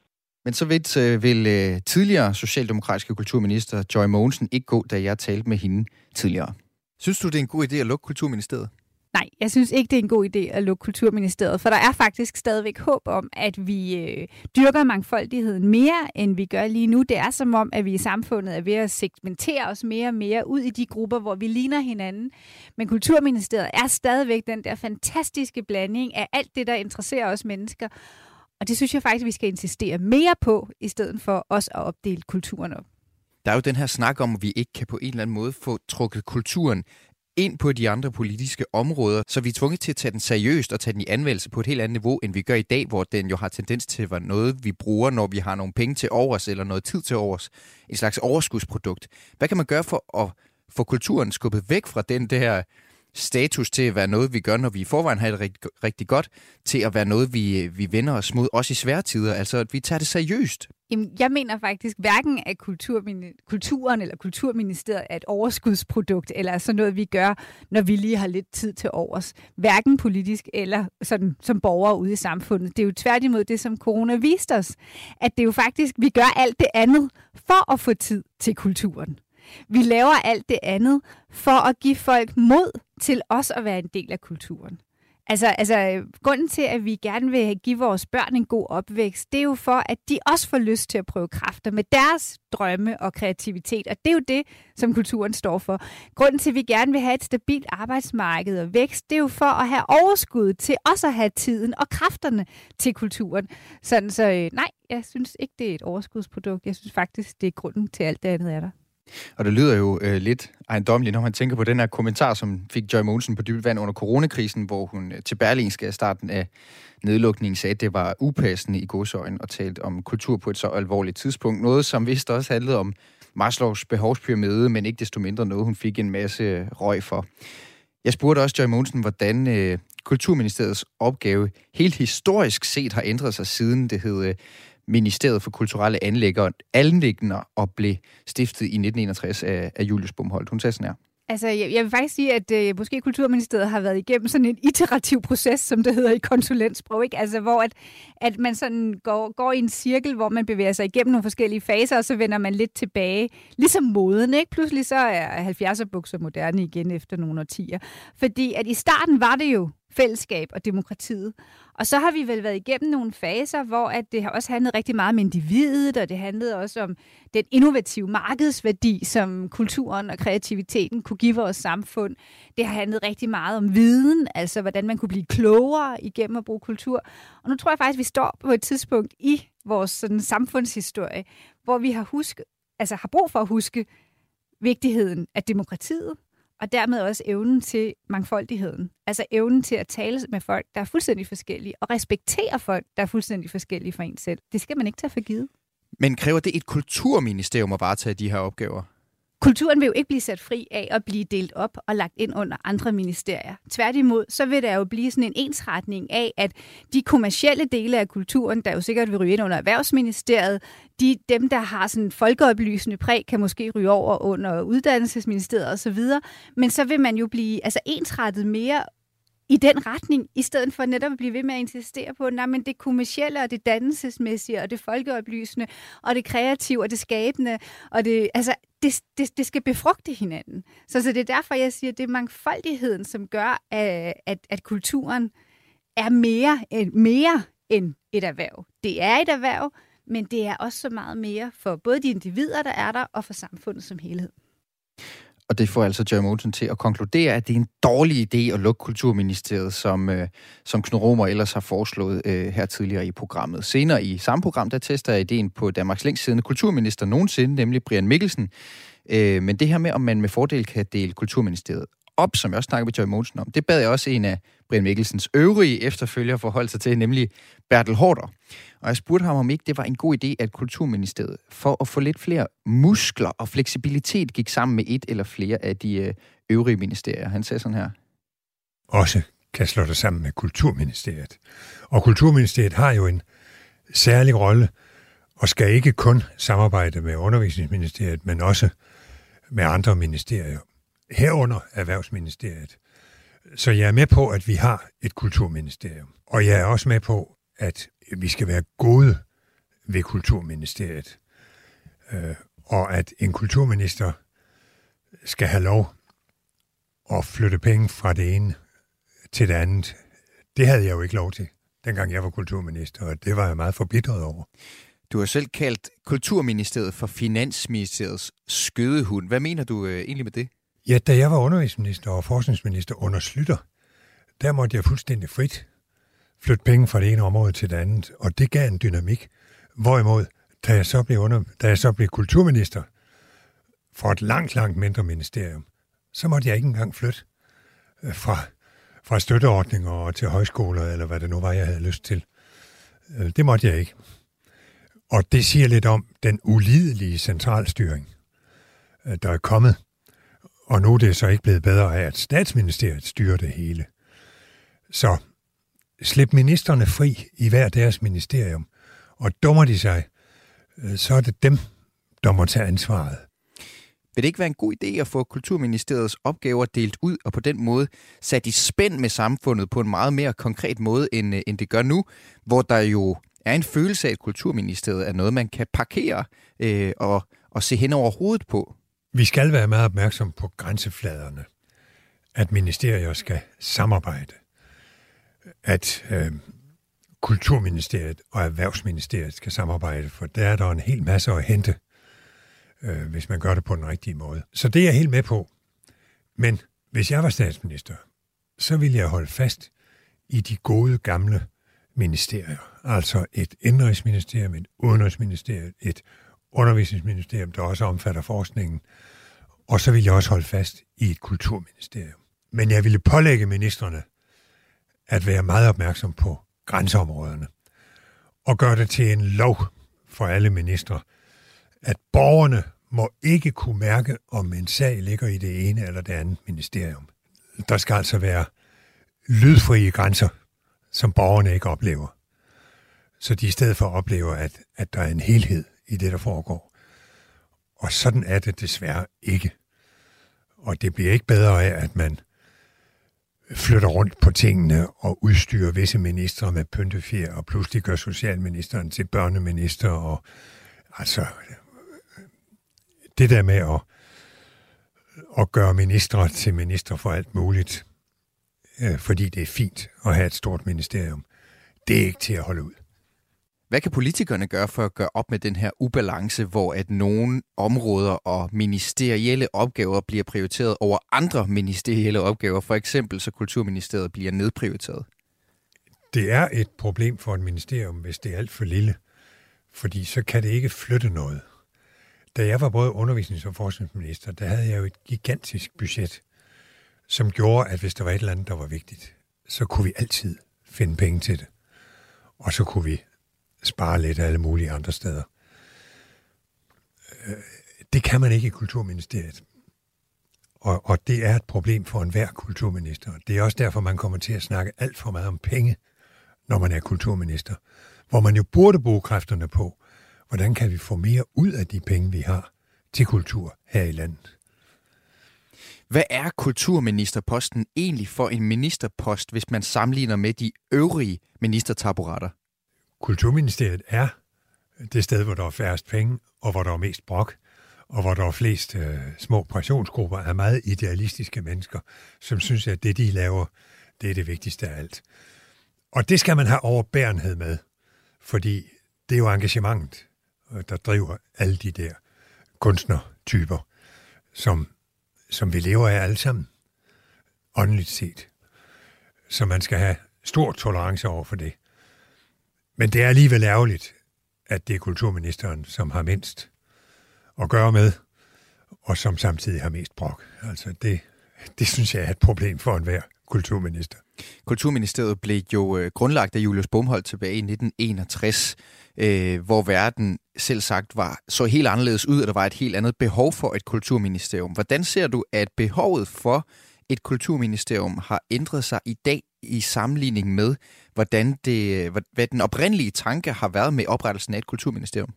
Men så vidt øh, vil øh, tidligere socialdemokratiske kulturminister Joy Mogensen ikke gå, da jeg talte med hende tidligere. Synes du, det er en god idé at lukke Kulturministeriet? Nej, jeg synes ikke, det er en god idé at lukke Kulturministeriet, for der er faktisk stadigvæk håb om, at vi øh, dyrker mangfoldigheden mere, end vi gør lige nu. Det er som om, at vi i samfundet er ved at segmentere os mere og mere ud i de grupper, hvor vi ligner hinanden. Men Kulturministeriet er stadigvæk den der fantastiske blanding af alt det, der interesserer os mennesker. Og det synes jeg faktisk, vi skal insistere mere på, i stedet for os at opdele kulturen op. Der er jo den her snak om, at vi ikke kan på en eller anden måde få trukket kulturen ind på de andre politiske områder, så vi er tvunget til at tage den seriøst og tage den i anvendelse på et helt andet niveau, end vi gør i dag, hvor den jo har tendens til at være noget, vi bruger, når vi har nogle penge til overs eller noget tid til overs. En slags overskudsprodukt. Hvad kan man gøre for at få kulturen skubbet væk fra den der status til at være noget, vi gør, når vi i forvejen har det rigtig, rigtig godt, til at være noget, vi, vi vender os mod, også i svære tider. Altså, at vi tager det seriøst. Jamen, jeg mener faktisk, hverken at kulturen eller kulturministeriet er et overskudsprodukt, eller sådan noget, vi gør, når vi lige har lidt tid til overs. Hverken politisk eller sådan, som borgere ude i samfundet. Det er jo tværtimod det, som corona viste os. At det er jo faktisk, vi gør alt det andet for at få tid til kulturen. Vi laver alt det andet for at give folk mod til også at være en del af kulturen. Altså, altså, grunden til, at vi gerne vil give vores børn en god opvækst, det er jo for, at de også får lyst til at prøve kræfter med deres drømme og kreativitet. Og det er jo det, som kulturen står for. Grunden til, at vi gerne vil have et stabilt arbejdsmarked og vækst, det er jo for at have overskud til også at have tiden og kræfterne til kulturen. Sådan, så øh, nej, jeg synes ikke, det er et overskudsprodukt. Jeg synes faktisk, det er grunden til alt det andet er der. Og det lyder jo øh, lidt ejendommeligt, når man tænker på den her kommentar, som fik Joy Mogensen på dybt vand under coronakrisen, hvor hun øh, til Berlingske starten af nedlukningen sagde, at det var upassende i godsøjen og talt om kultur på et så alvorligt tidspunkt. Noget, som vist også handlede om Maslows behovspyramide, men ikke desto mindre noget, hun fik en masse øh, røg for. Jeg spurgte også Joy Mogensen, hvordan øh, Kulturministeriets opgave helt historisk set har ændret sig siden det hed øh, Ministeriet for Kulturelle Anlægger, Anlæggende og blev stiftet i 1961 af, af Julius Bumholdt. Hun sagde sådan her. Altså, jeg, jeg vil faktisk sige, at øh, måske Kulturministeriet har været igennem sådan en iterativ proces, som det hedder i konsulentsprog, ikke? Altså, hvor at, at man sådan går, går i en cirkel, hvor man bevæger sig igennem nogle forskellige faser, og så vender man lidt tilbage. Ligesom moden, ikke? Pludselig så er 70'er bukser moderne igen efter nogle årtier. Fordi at i starten var det jo fællesskab og demokratiet. Og så har vi vel været igennem nogle faser, hvor at det har også handlet rigtig meget om individet, og det handlede også om den innovative markedsværdi, som kulturen og kreativiteten kunne give vores samfund. Det har handlet rigtig meget om viden, altså hvordan man kunne blive klogere igennem at bruge kultur. Og nu tror jeg faktisk, at vi står på et tidspunkt i vores sådan, samfundshistorie, hvor vi har, husket, altså har brug for at huske vigtigheden af demokratiet, og dermed også evnen til mangfoldigheden. Altså evnen til at tale med folk, der er fuldstændig forskellige, og respektere folk, der er fuldstændig forskellige fra en selv. Det skal man ikke tage for givet. Men kræver det et kulturministerium at varetage de her opgaver? Kulturen vil jo ikke blive sat fri af at blive delt op og lagt ind under andre ministerier. Tværtimod, så vil der jo blive sådan en ensretning af, at de kommercielle dele af kulturen, der jo sikkert vil ryge ind under Erhvervsministeriet, de, dem, der har sådan folkeoplysende præg, kan måske ryge over under Uddannelsesministeriet osv., men så vil man jo blive altså ensrettet mere i den retning, i stedet for netop at blive ved med at insistere på, nej, men det kommercielle og det dannelsesmæssige og det folkeoplysende og det kreative og det skabende, og det, altså, det, det, det skal befrugte hinanden. Så, så det er derfor, jeg siger, at det er mangfoldigheden, som gør, at, at, at kulturen er mere, mere end et erhverv. Det er et erhverv, men det er også så meget mere for både de individer, der er der, og for samfundet som helhed. Og det får altså Jerry Mogensen til at konkludere, at det er en dårlig idé at lukke Kulturministeriet, som, øh, som Knud Romer ellers har foreslået øh, her tidligere i programmet. Senere i samme program, der tester jeg ideen på Danmarks længst siddende kulturminister nogensinde, nemlig Brian Mikkelsen. Øh, men det her med, om man med fordel kan dele Kulturministeriet op, som jeg også snakkede med Joy Monsen om. Det bad jeg også en af Brian Mikkelsens øvrige efterfølgere forholde sig til, nemlig Bertel Hårder. Og jeg spurgte ham, om ikke det var en god idé, at Kulturministeriet for at få lidt flere muskler og fleksibilitet gik sammen med et eller flere af de øh, øvrige ministerier. Han sagde sådan her. Også kan slå det sammen med Kulturministeriet. Og Kulturministeriet har jo en særlig rolle og skal ikke kun samarbejde med Undervisningsministeriet, men også med andre ministerier, herunder Erhvervsministeriet. Så jeg er med på, at vi har et kulturministerium. Og jeg er også med på, at vi skal være gode ved Kulturministeriet. Øh, og at en kulturminister skal have lov at flytte penge fra det ene til det andet. Det havde jeg jo ikke lov til, dengang jeg var kulturminister, og det var jeg meget forbitret over. Du har selv kaldt Kulturministeriet for Finansministeriets skødehund. Hvad mener du øh, egentlig med det? Ja, da jeg var undervisningsminister og forskningsminister under Slytter, der måtte jeg fuldstændig frit flytte penge fra det ene område til det andet, og det gav en dynamik. Hvorimod, da jeg så blev, under, da jeg så blev kulturminister for et langt, langt mindre ministerium, så måtte jeg ikke engang flytte øh, fra, fra støtteordninger og til højskoler, eller hvad det nu var, jeg havde lyst til. Øh, det måtte jeg ikke. Og det siger lidt om den ulidelige centralstyring, øh, der er kommet. Og nu er det så ikke blevet bedre af, at statsministeriet styrer det hele. Så slip ministerne fri i hver deres ministerium, og dummer de sig, øh, så er det dem, der må tage ansvaret. Vil det ikke være en god idé at få Kulturministeriets opgaver delt ud og på den måde sat i spænd med samfundet på en meget mere konkret måde, end, øh, end det gør nu, hvor der jo er en følelse af, at Kulturministeriet er noget, man kan parkere øh, og, og se hen over hovedet på. Vi skal være meget opmærksom på grænsefladerne. At ministerier skal samarbejde. At øh, Kulturministeriet og Erhvervsministeriet skal samarbejde, for der er der en hel masse at hente, øh, hvis man gør det på den rigtige måde. Så det er jeg helt med på. Men hvis jeg var statsminister, så ville jeg holde fast i de gode gamle ministerier. Altså et indrigsministerium, et udenrigsministerium, et undervisningsministerium, der også omfatter forskningen. Og så vil jeg også holde fast i et kulturministerium. Men jeg ville pålægge ministerne at være meget opmærksom på grænseområderne og gøre det til en lov for alle ministre, at borgerne må ikke kunne mærke, om en sag ligger i det ene eller det andet ministerium. Der skal altså være lydfrie grænser som borgerne ikke oplever. Så de i stedet for oplever, at, at der er en helhed i det, der foregår. Og sådan er det desværre ikke. Og det bliver ikke bedre af, at man flytter rundt på tingene og udstyrer visse ministre med pyntefjer, og pludselig gør socialministeren til børneminister, og altså det der med at, at gøre ministre til minister for alt muligt, øh, fordi det er fint at have et stort ministerium. Det er ikke til at holde ud. Hvad kan politikerne gøre for at gøre op med den her ubalance, hvor at nogle områder og ministerielle opgaver bliver prioriteret over andre ministerielle opgaver, for eksempel så Kulturministeriet bliver nedprioriteret? Det er et problem for et ministerium, hvis det er alt for lille, fordi så kan det ikke flytte noget. Da jeg var både undervisnings- og forskningsminister, der havde jeg jo et gigantisk budget som gjorde, at hvis der var et eller andet, der var vigtigt, så kunne vi altid finde penge til det. Og så kunne vi spare lidt alle mulige andre steder. Øh, det kan man ikke i Kulturministeriet. Og, og det er et problem for enhver kulturminister. Det er også derfor, man kommer til at snakke alt for meget om penge, når man er kulturminister. Hvor man jo burde bruge kræfterne på, hvordan kan vi få mere ud af de penge, vi har til kultur her i landet. Hvad er kulturministerposten egentlig for en ministerpost, hvis man sammenligner med de øvrige ministertaburetter? Kulturministeriet er det sted, hvor der er færrest penge, og hvor der er mest brok, og hvor der er flest øh, små pressionsgrupper af meget idealistiske mennesker, som synes, at det, de laver, det er det vigtigste af alt. Og det skal man have overbærenhed med, fordi det er jo engagementet, øh, der driver alle de der kunstnertyper, som som vi lever af alle sammen, åndeligt set. Så man skal have stor tolerance over for det. Men det er alligevel ærgerligt, at det er kulturministeren, som har mindst at gøre med, og som samtidig har mest brok. Altså det det synes jeg er et problem for enhver kulturminister. Kulturministeriet blev jo øh, grundlagt af Julius Bomholt tilbage i 1961, øh, hvor verden selv sagt var så helt anderledes ud, at der var et helt andet behov for et kulturministerium. Hvordan ser du, at behovet for et kulturministerium har ændret sig i dag i sammenligning med, hvordan det, hvad den oprindelige tanke har været med oprettelsen af et kulturministerium?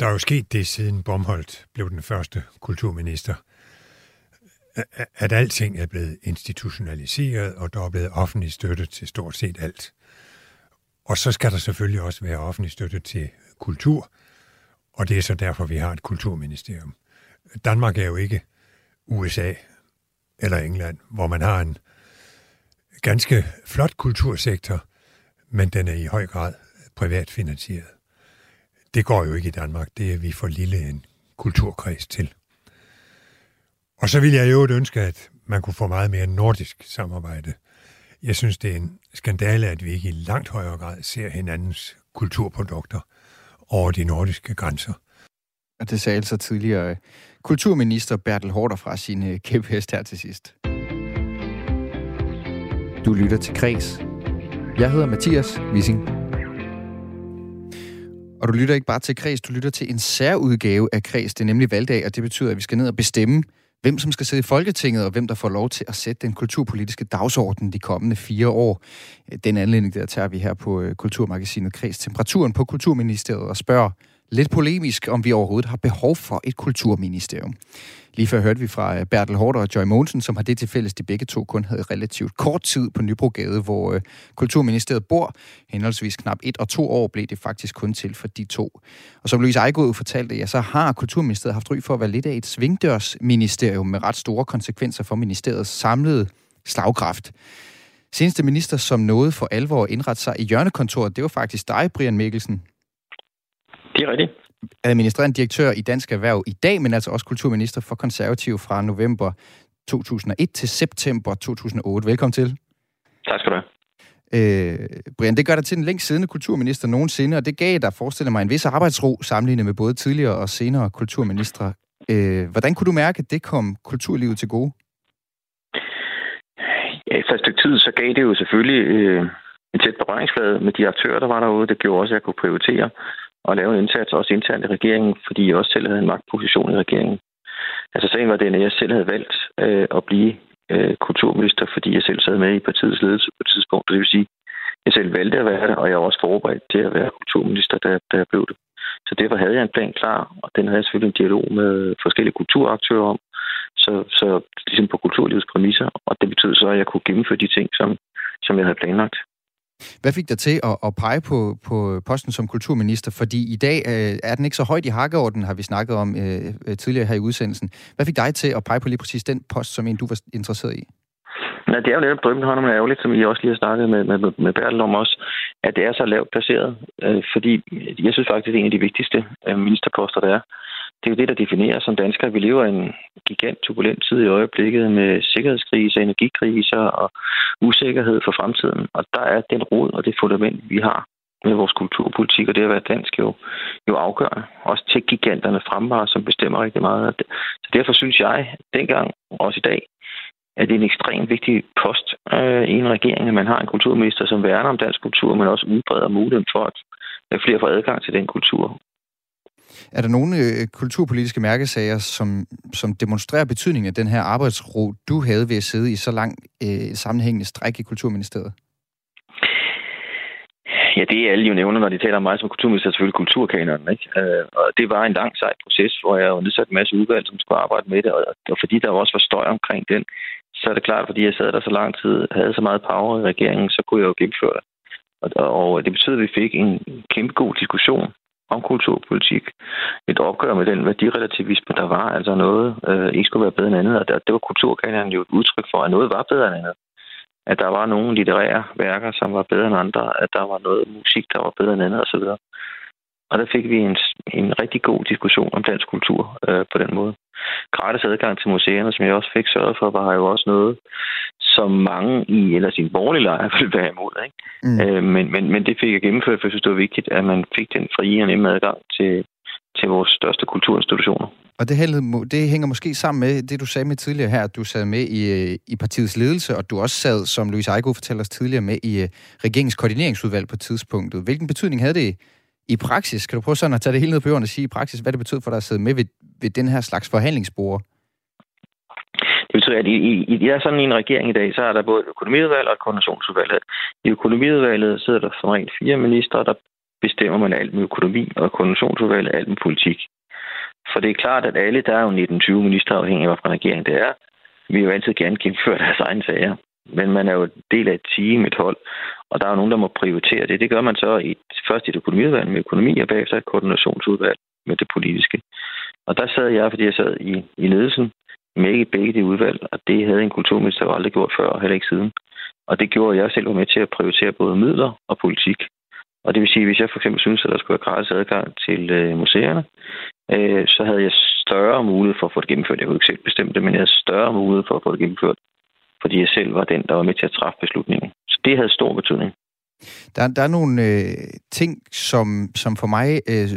Der er jo sket det, siden Bomholdt blev den første kulturminister, at alting er blevet institutionaliseret, og der er blevet offentlig støtte til stort set alt. Og så skal der selvfølgelig også være offentlig støtte til kultur, og det er så derfor, vi har et kulturministerium. Danmark er jo ikke USA eller England, hvor man har en ganske flot kultursektor, men den er i høj grad privatfinansieret. Det går jo ikke i Danmark. Det er vi for lille en kulturkreds til. Og så vil jeg jo ønske, at man kunne få meget mere nordisk samarbejde. Jeg synes, det er en skandale, at vi ikke i langt højere grad ser hinandens kulturprodukter over de nordiske grænser. Og det sagde altså tidligere kulturminister Bertel Hårder fra sin øh, kæphest her til sidst. Du lytter til Kres. Jeg hedder Mathias Wissing. Og du lytter ikke bare til Kres, du lytter til en særudgave af Kres. Det er nemlig valgdag, og det betyder, at vi skal ned og bestemme, hvem som skal sidde i Folketinget, og hvem der får lov til at sætte den kulturpolitiske dagsorden de kommende fire år. Den anledning, der tager vi her på øh, Kulturmagasinet Kreds temperaturen på Kulturministeriet og spørger lidt polemisk, om vi overhovedet har behov for et kulturministerium. Lige før hørte vi fra øh, Bertel Hårder og Joy Mogensen, som har det til fælles, de begge to kun havde relativt kort tid på Nybrogade, hvor øh, Kulturministeriet bor. Henholdsvis knap et og to år blev det faktisk kun til for de to. Og som Louise Ejgod fortalte, ja, så har Kulturministeriet haft ry for at være lidt af et svingdørsministerium med ret store konsekvenser for ministeriets samlede slagkraft. Seneste minister, som nåede for alvor at indrette sig i hjørnekontoret, det var faktisk dig, Brian Mikkelsen. Det er rigtigt administrerende direktør i Dansk Erhverv i dag, men altså også kulturminister for konservativ fra november 2001 til september 2008. Velkommen til. Tak skal du have. Øh, Brian, det gør dig til den længst siddende kulturminister nogensinde, og det gav dig, forestiller mig, en vis arbejdsro sammenlignet med både tidligere og senere kulturministre. Øh, hvordan kunne du mærke, at det kom kulturlivet til gode? Ja, efter et stykke tid, så gav det jo selvfølgelig øh, en tæt berøringsflade med de aktører, der var derude. Det gjorde også, at jeg kunne prioritere at lave en indsats også internt i regeringen, fordi jeg også selv havde en magtposition i regeringen. Altså sagen var den, at jeg selv havde valgt øh, at blive øh, kulturminister, fordi jeg selv sad med i partiets ledelse på et tidspunkt. Det vil sige, jeg selv valgte at være det, og jeg var også forberedt til at være kulturminister, da, da jeg blev det. Så derfor havde jeg en plan klar, og den havde jeg selvfølgelig en dialog med forskellige kulturaktører om, så, så ligesom på kulturlivets præmisser, og det betød så, at jeg kunne gennemføre de ting, som, som jeg havde planlagt. Hvad fik dig til at, at pege på, på posten som kulturminister? Fordi i dag øh, er den ikke så højt i hakkeorden, har vi snakket om øh, øh tidligere her i udsendelsen. Hvad fik dig til at pege på lige præcis den post, som en du var interesseret i? Nej, det er jo netop drømmen har man ærgerligt, som I også lige har snakket med, med, med Bertel om også, at det er så lavt placeret. Øh, fordi jeg synes faktisk, det er en af de vigtigste øh, ministerposter, der er det er jo det, der definerer som danskere. Vi lever i en gigant turbulent tid i øjeblikket med sikkerhedskriser, energikriser og usikkerhed for fremtiden. Og der er den rod og det fundament, vi har med vores kulturpolitik, og det at være dansk jo, jo afgørende. Også til giganterne fremvarer, som bestemmer rigtig meget. Så derfor synes jeg, dengang, og også i dag, at det er en ekstremt vigtig post øh, i en regering, at man har en kulturminister, som værner om dansk kultur, men også udbreder muligheden for, at flere får adgang til den kultur. Er der nogle øh, kulturpolitiske mærkesager, som, som demonstrerer betydningen af den her arbejdsro, du havde ved at sidde i så lang øh, sammenhængende stræk i Kulturministeriet? Ja, det er alle jo nævner, når de taler om mig som kulturminister, selvfølgelig kulturkanonen. Ikke? Øh, og det var en lang sej proces, hvor jeg var nedsat en masse udvalg, som skulle arbejde med det, og, og fordi der også var støj omkring den, så er det klart, fordi jeg sad der så lang tid, havde så meget power i regeringen, så kunne jeg jo gennemføre det. Og, og det betød, at vi fik en kæmpe god diskussion om kulturpolitik. Et opgør med den værdirelativisme, der var, altså noget øh, ikke skulle være bedre end andet. Og det, det var kulturkanalen jo et udtryk for, at noget var bedre end andet. At der var nogle litterære værker, som var bedre end andre. At der var noget musik, der var bedre end andet osv. Og der fik vi en, en rigtig god diskussion om dansk kultur øh, på den måde. Gratis adgang til museerne, som jeg også fik sørget for, var jo også noget, som mange i eller sin borgerlige lejr ville være imod. Ikke? Mm. Øh, men, men, men det fik jeg gennemført, for jeg synes, det var vigtigt, at man fik den frie og nemme adgang til, til vores største kulturinstitutioner. Og det, det hænger måske sammen med det, du sagde med tidligere her, at du sad med i, øh, i partiets ledelse, og du også sad, som Louise Eigo fortæller os tidligere, med i uh, regeringens koordineringsudvalg på tidspunktet. Hvilken betydning havde det i praksis? Kan du prøve sådan at tage det hele ned på jorden og sige i praksis, hvad det betød for dig at sidde med ved, ved den her slags forhandlingsbord? Det betyder, at i, i, i er sådan en regering i dag, så er der både økonomiudvalg og et koordinationsudvalg. I økonomiudvalget sidder der som rent fire ministre, der bestemmer man alt med økonomi, og koordinationsudvalget alt med politik. For det er klart, at alle, der er jo 19-20 minister, afhængig af, hvilken regering det er, vil jo altid gerne gennemføre deres egne sager. Men man er jo del af et team, et hold, og der er jo nogen, der må prioritere det. Det gør man så i, først i det økonomiudvalg med økonomi, og bagefter et koordinationsudvalg med det politiske. Og der sad jeg, fordi jeg sad i, i ledelsen med i begge de udvalg, og det havde en kulturminister jo aldrig gjort før, og heller ikke siden. Og det gjorde, jeg selv var med til at prioritere både midler og politik. Og det vil sige, at hvis jeg for eksempel synes, at der skulle være gratis adgang til øh, museerne, øh, så havde jeg større mulighed for at få det gennemført. Jeg kunne ikke selv bestemme det, men jeg havde større mulighed for at få det gennemført, fordi jeg selv var den, der var med til at træffe beslutningen. Så det havde stor betydning. Der, der er nogle øh, ting, som, som for mig øh,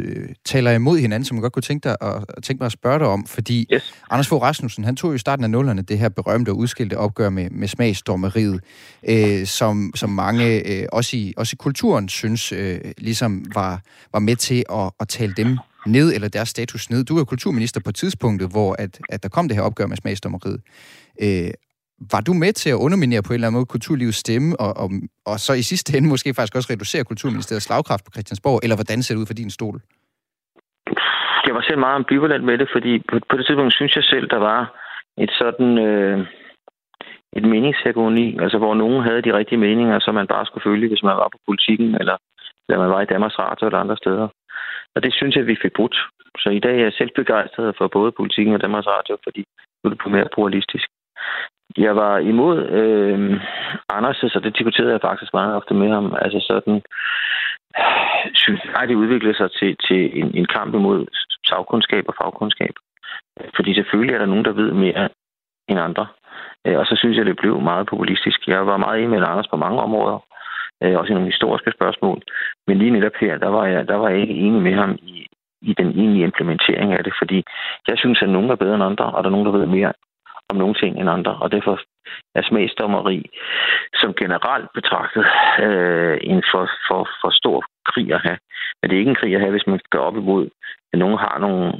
taler imod hinanden, som jeg godt kunne tænke, dig at, tænke mig at spørge dig om, fordi yes. Anders Fogh Rasmussen, han tog jo i starten af nullerne det her berømte og udskilte opgør med, med smagsdommeriet, øh, som, som mange, øh, også, i, også i kulturen, synes øh, ligesom var, var med til at, at tale dem ned, eller deres status ned. Du er kulturminister på tidspunktet, hvor at, at der kom det her opgør med smagsdommeriet. Øh, var du med til at underminere på en eller anden måde kulturlivets stemme, og, og, og så i sidste ende måske faktisk også reducere kulturministeriets slagkraft på Christiansborg, eller hvordan ser det ud for din stol? Jeg var selv meget ambivalent med det, fordi på, på det tidspunkt synes jeg selv, der var et sådan øh, et meningshegemoni, altså hvor nogen havde de rigtige meninger, som man bare skulle følge, hvis man var på politikken, eller, eller man var i Danmarks Radio eller andre steder. Og det synes jeg, vi fik brudt. Så i dag er jeg selv begejstret for både politikken og Danmarks Radio, fordi nu er det på mere pluralistisk. Jeg var imod øh, Anders, så det diskuterede jeg faktisk meget ofte med ham. Altså sådan, synes jeg, det udviklede sig til, til en, en kamp imod sagkundskab og fagkundskab. Fordi selvfølgelig er der nogen, der ved mere end andre. Øh, og så synes jeg, det blev meget populistisk. Jeg var meget enig med Anders på mange områder, øh, også i nogle historiske spørgsmål. Men lige netop her, der var jeg, der var jeg ikke enig med ham i, i den egentlige implementering af det, fordi jeg synes, at nogen er bedre end andre, og der er nogen, der ved mere om nogle ting end andre, og derfor er smagsdommeri som generelt betragtet øh, en for, for, for stor krig at have. Men det er ikke en krig at have, hvis man går op imod, at nogen har nogle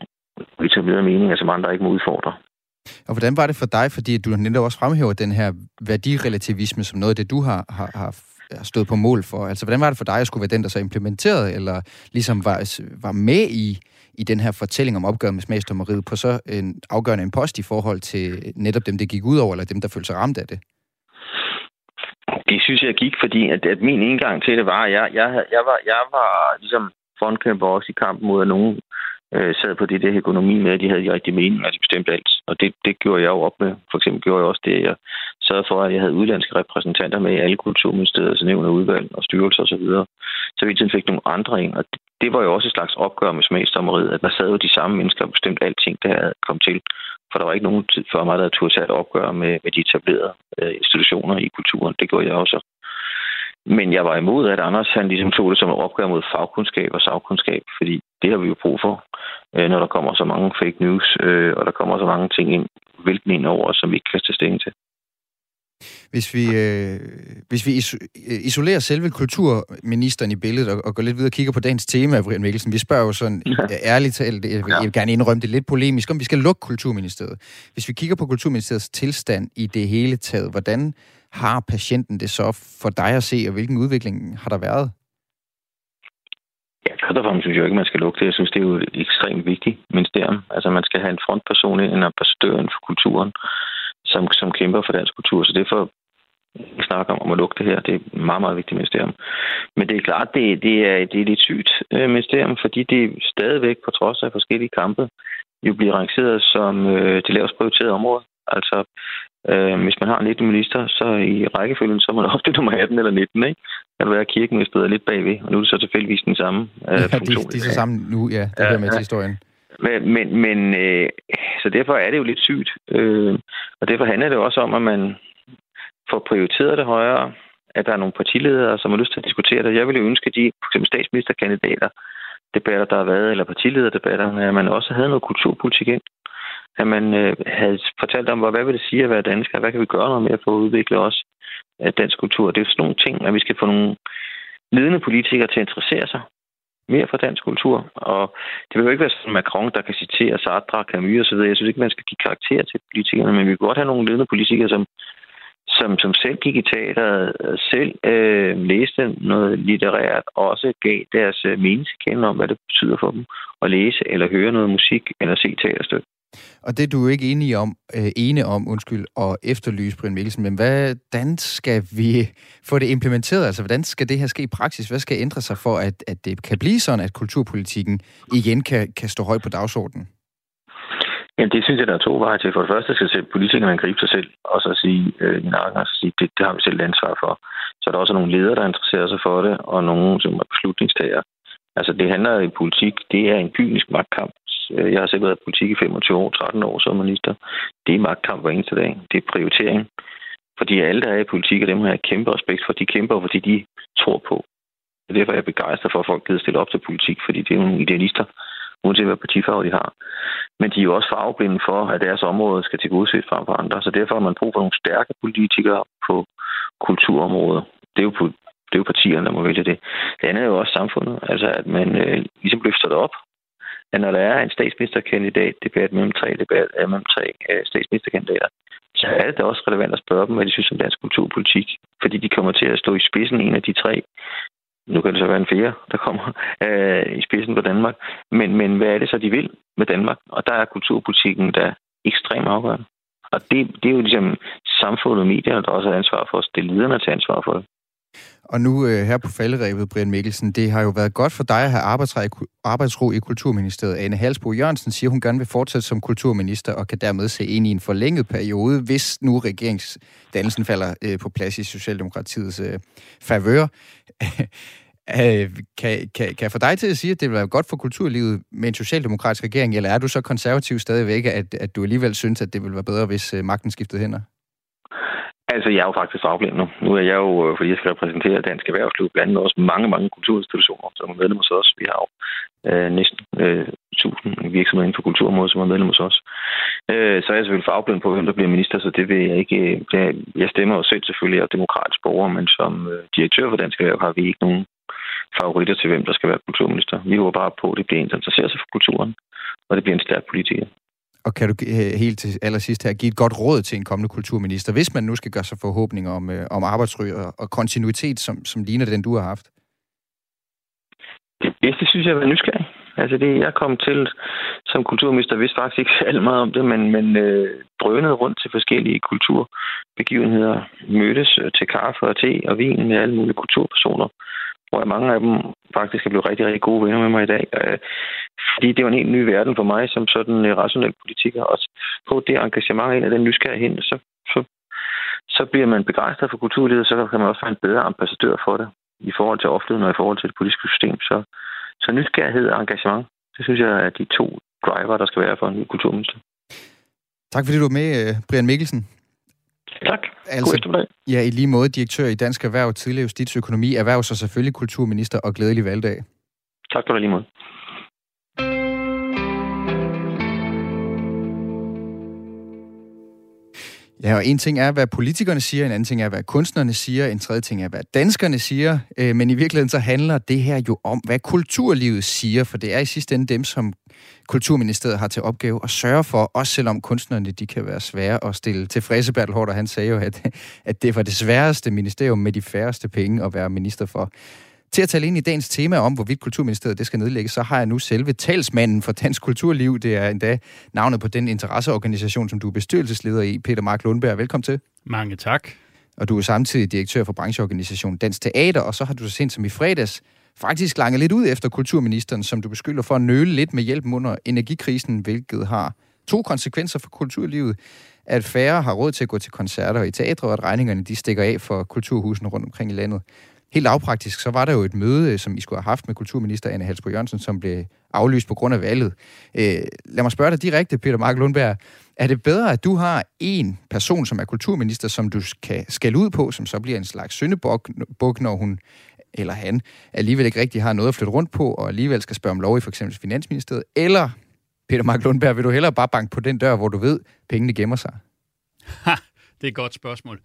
etablerede meninger, som andre ikke må udfordre. Og hvordan var det for dig, fordi du netop også fremhæver den her værdirelativisme som noget af det, du har, har, har stået på mål for? Altså, hvordan var det for dig at skulle være den, der så implementerede, eller ligesom var, var med i, i den her fortælling om opgøret med smagsdommeriet på så en afgørende en post i forhold til netop dem, det gik ud over, eller dem, der følte sig ramt af det? Det synes jeg gik, fordi at, at min indgang til det var, at jeg, jeg, jeg, var, jeg var ligesom frontkæmper også i kampen mod, at nogen øh, sad på det der økonomi med, at de havde de rigtige meninger, de bestemte alt. Og det, det gjorde jeg jo op med. For eksempel gjorde jeg også det, at jeg sørgede for, at jeg havde udlandske repræsentanter med i alle kulturministeriets nævn og udvalg og styrelser osv. Så, videre. så vi fik nogle andre ind, og det var jo også et slags opgør med smagsdommeriet, at der sad jo de samme mennesker og bestemte alting, der havde kommet til. For der var ikke nogen tid før mig, der turde tage et opgør med, med de etablerede øh, institutioner i kulturen. Det gjorde jeg også. Men jeg var imod, at Anders han ligesom tog det som et opgør mod fagkundskab og sagkundskab, fordi det har vi jo brug for, øh, når der kommer så mange fake news, øh, og der kommer så mange ting ind, hvilken ind over, som vi ikke kan tage stilling til. Hvis vi, øh, hvis vi isolerer selve kulturministeren i billedet og, og går lidt videre og kigger på dagens tema, Brian Mikkelsen, vi spørger jo sådan ja. ærligt talt, jeg vil, jeg vil gerne indrømme det lidt polemisk, om vi skal lukke kulturministeriet. Hvis vi kigger på kulturministeriets tilstand i det hele taget, hvordan har patienten det så for dig at se, og hvilken udvikling har der været? Ja, først og fremmest synes jeg ikke, man skal lukke det. Jeg synes, det er jo et ekstremt vigtigt ministerium. Altså, man skal have en frontperson ind, en ambassadør for kulturen, som, som kæmper for dansk kultur. Så det er for ikke snakke om, om at lukke det her. Det er et meget, meget vigtigt ministerium. Men det er klart, det, det, er, det er lidt sygt øh, ministerium, fordi det stadigvæk, på trods af forskellige kampe, jo bliver rangeret som øh, det lavest prioriterede område. Altså, øh, hvis man har 19 minister, så i rækkefølgen, så er man ofte nummer 18 eller 19, ikke? Kan være kirken, hvis er lidt bagved, og nu er det så tilfældigvis den samme øh, ja, funktion. De, de er så sammen nu, ja. Det ja, med ja. historien. Men, men, men øh, så derfor er det jo lidt sygt. Øh, og derfor handler det også om, at man får prioriteret det højere, at der er nogle partiledere, som har lyst til at diskutere det. Jeg ville jo ønske, at de for eksempel statsministerkandidater debatter, der har været, eller partilederdebatter, at man også havde noget kulturpolitik ind. At man øh, havde fortalt om, hvad vil det sige at være dansker? Hvad kan vi gøre noget mere for at udvikle os af dansk kultur? Det er sådan nogle ting, at vi skal få nogle ledende politikere til at interessere sig mere for dansk kultur. Og det vil jo ikke være sådan Macron, der kan citere Sartre, Camus osv. Jeg synes ikke, man skal give karakter til politikerne, men vi kan godt have nogle ledende politikere, som, som, som selv gik i teateret, øh, selv øh, læste noget litterært, og også gav deres øh, meningskende om, hvad det betyder for dem at læse eller høre noget musik eller se teaterstykke. Og det er du ikke enig om, øh, ene om, undskyld, og efterlyse Brian Mikkelsen, men hvordan skal vi få det implementeret? Altså, hvordan skal det her ske i praksis? Hvad skal ændre sig for, at, at det kan blive sådan, at kulturpolitikken igen kan, kan stå højt på dagsordenen? Jamen, det synes jeg, der er to veje til. For det første skal politikerne gribe sig selv, og så sige øh, i nakken, og så sige, det, det har vi selv ansvar for. Så er der også nogle ledere, der interesserer sig for det, og nogle, som er beslutningstager. Altså, det handler i politik, det er en kynisk magtkamp. Øh, jeg har selv været i politik i 25 år, 13 år som minister. Det er magtkamp hver eneste dag. Det er prioritering. Fordi alle, der er i politik, og dem har jeg kæmpe respekt for, de kæmper, fordi de tror på. Og derfor er jeg begejstret for, at folk gider stille op til politik, fordi det er nogle idealister, uanset hvad partifarve de har. Men de er jo også farveblinde for, at deres område skal tilgodeses frem for andre. Så derfor har man brug for nogle stærke politikere på kulturområdet. Det er jo, det er jo partierne, der må vælge det. Det andet er jo også samfundet. Altså, at man øh, ligesom løfter det op. At når der er en statsministerkandidat debat mellem tre, debat, øh, mellem tre øh, statsministerkandidater, så er det da også relevant at spørge dem, hvad de synes om dansk kulturpolitik. Fordi de kommer til at stå i spidsen en af de tre nu kan det så være en fjerde, der kommer øh, i spidsen for Danmark. Men, men hvad er det så, de vil med Danmark? Og der er kulturpolitikken der ekstremt afgørende. Og det, det er jo ligesom samfundet og medierne, der også har ansvar for os. Det er lederne til ansvar for det. Og nu øh, her på falderæbet, Brian Mikkelsen, det har jo været godt for dig at have arbejdsro i Kulturministeriet. Anne Halsbo Jørgensen siger, hun gerne vil fortsætte som kulturminister og kan dermed se ind i en forlænget periode, hvis nu regeringsdannelsen falder øh, på plads i Socialdemokratiets øh, favør. Øh, kan, kan, kan få dig til at sige, at det vil være godt for kulturlivet med en socialdemokratisk regering, eller er du så konservativ stadigvæk, at, at du alligevel synes, at det vil være bedre, hvis øh, magten skiftede hænder? Altså, jeg er jo faktisk fagblind nu. Nu er jeg jo, øh, fordi jeg skal repræsentere Dansk Erhvervsliv, blandt andet også mange, mange kulturinstitutioner, som er medlemmer hos os. Vi har jo øh, næsten øh, 1000 virksomheder inden for kulturområdet, som er medlemmer hos os. Øh, så er jeg selvfølgelig fagblind på, hvem der bliver minister, så det vil jeg ikke... Øh, det, jeg stemmer jo selv selvfølgelig af demokratisk borger, men som øh, direktør for Dansk Erhverv har vi ikke nogen favoritter til, hvem der skal være kulturminister. Vi håber bare på, at det bliver en, der interesserer sig for kulturen, og det bliver en stærk politiker. Og kan du øh, helt til allersidst her give et godt råd til en kommende kulturminister, hvis man nu skal gøre sig forhåbninger om, øh, om arbejdsry og, og kontinuitet, som, som ligner den, du har haft? Det bedste synes jeg er nysgerrig. Altså det, jeg kom til som kulturminister, vidste faktisk ikke særlig meget om det, men, men øh, drønede rundt til forskellige kulturbegivenheder, mødtes øh, til kaffe og te og vin med alle mulige kulturpersoner jeg mange af dem faktisk er blevet rigtig, rigtig gode venner med mig i dag. Øh, fordi det var en helt ny verden for mig som sådan en rationel politiker. Og på det engagement ind af den nysgerrighed, så, så, så bliver man begejstret for kulturlivet, så kan man også være en bedre ambassadør for det i forhold til offentligheden og i forhold til det politiske system. Så, så nysgerrighed og engagement, det synes jeg er de to driver, der skal være for en ny kulturminister. Tak fordi du var med, øh, Brian Mikkelsen. Tak. Altså, ja, i lige måde direktør i Dansk Erhverv, tidligere justitsøkonomi, erhvervs og selvfølgelig kulturminister og glædelig valgdag. Tak for det lige måde. Ja, og en ting er, hvad politikerne siger, en anden ting er, hvad kunstnerne siger, en tredje ting er, hvad danskerne siger, øh, men i virkeligheden så handler det her jo om, hvad kulturlivet siger, for det er i sidste ende dem, som Kulturministeriet har til opgave at sørge for, også selvom kunstnerne de kan være svære at stille tilfredse. Bertel Hårder, han sagde jo, at, at det var det sværeste ministerium med de færreste penge at være minister for. Til at tale ind i dagens tema om, hvorvidt Kulturministeriet det skal nedlægges, så har jeg nu selve talsmanden for dansk kulturliv. Det er endda navnet på den interesseorganisation, som du er bestyrelsesleder i, Peter Mark Lundberg. Velkommen til. Mange tak. Og du er samtidig direktør for brancheorganisationen Dansk Teater, og så har du så sent som i fredags faktisk langet lidt ud efter kulturministeren, som du beskylder for at nøle lidt med hjælp under energikrisen, hvilket har to konsekvenser for kulturlivet. At færre har råd til at gå til koncerter i teatre, og at regningerne de stikker af for kulturhusene rundt omkring i landet. Helt lavpraktisk, så var der jo et møde, øh, som I skulle have haft med kulturminister Anne Halsbo Jørgensen, som blev aflyst på grund af valget. Øh, lad mig spørge dig direkte, Peter Mark Lundberg. Er det bedre, at du har en person, som er kulturminister, som du kan skælde ud på, som så bliver en slags syndebuk, når hun eller han alligevel ikke rigtig har noget at flytte rundt på, og alligevel skal spørge om lov i for eksempel Finansministeriet, eller Peter Mark Lundberg, vil du hellere bare banke på den dør, hvor du ved, pengene gemmer sig? Ha, det er et godt spørgsmål.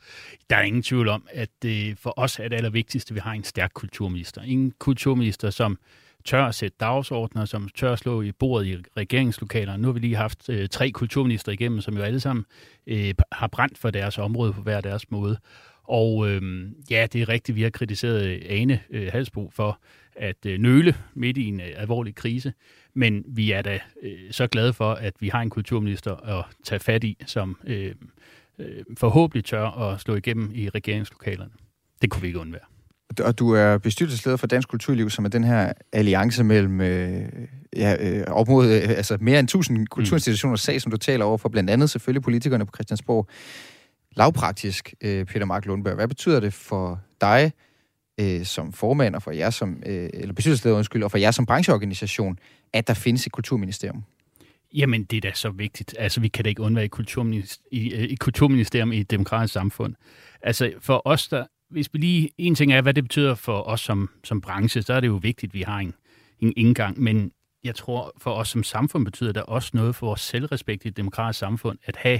Der er ingen tvivl om, at det for os er det allervigtigste, at vi har en stærk kulturminister. En kulturminister, som tør at sætte dagsordner, som tør at slå i bordet i regeringslokaler. Nu har vi lige haft øh, tre kulturminister igennem, som jo alle sammen øh, har brændt for deres område på hver deres måde. Og øh, ja, det er rigtigt, vi har kritiseret øh, Ane øh, Halsbo for at øh, nøle midt i en øh, alvorlig krise. Men vi er da øh, så glade for, at vi har en kulturminister at tage fat i, som øh, øh, forhåbentlig tør at slå igennem i regeringslokalerne. Det kunne vi ikke undvære. Og du er bestyrelsesleder for Dansk Kulturliv, som er den her alliance mellem øh, ja, øh, op mod øh, altså mere end 1000 kulturinstitutioners sag, som du taler over for, blandt andet selvfølgelig politikerne på Christiansborg. Lavpraktisk, øh, Peter Mark Lundberg, hvad betyder det for dig øh, som formand, og for jer som, øh, eller bestyrelsesleder, undskyld, og for jer som brancheorganisation, at der findes et kulturministerium? Jamen, det er da så vigtigt. Altså, vi kan da ikke undvære et kulturminister, i, øh, i kulturministerium i et demokratisk samfund. Altså, for os, der, hvis vi lige, en ting er, hvad det betyder for os som, som branche, så er det jo vigtigt, at vi har en, en indgang, men jeg tror, for os som samfund betyder det også noget for vores selvrespekt i et demokratisk samfund, at have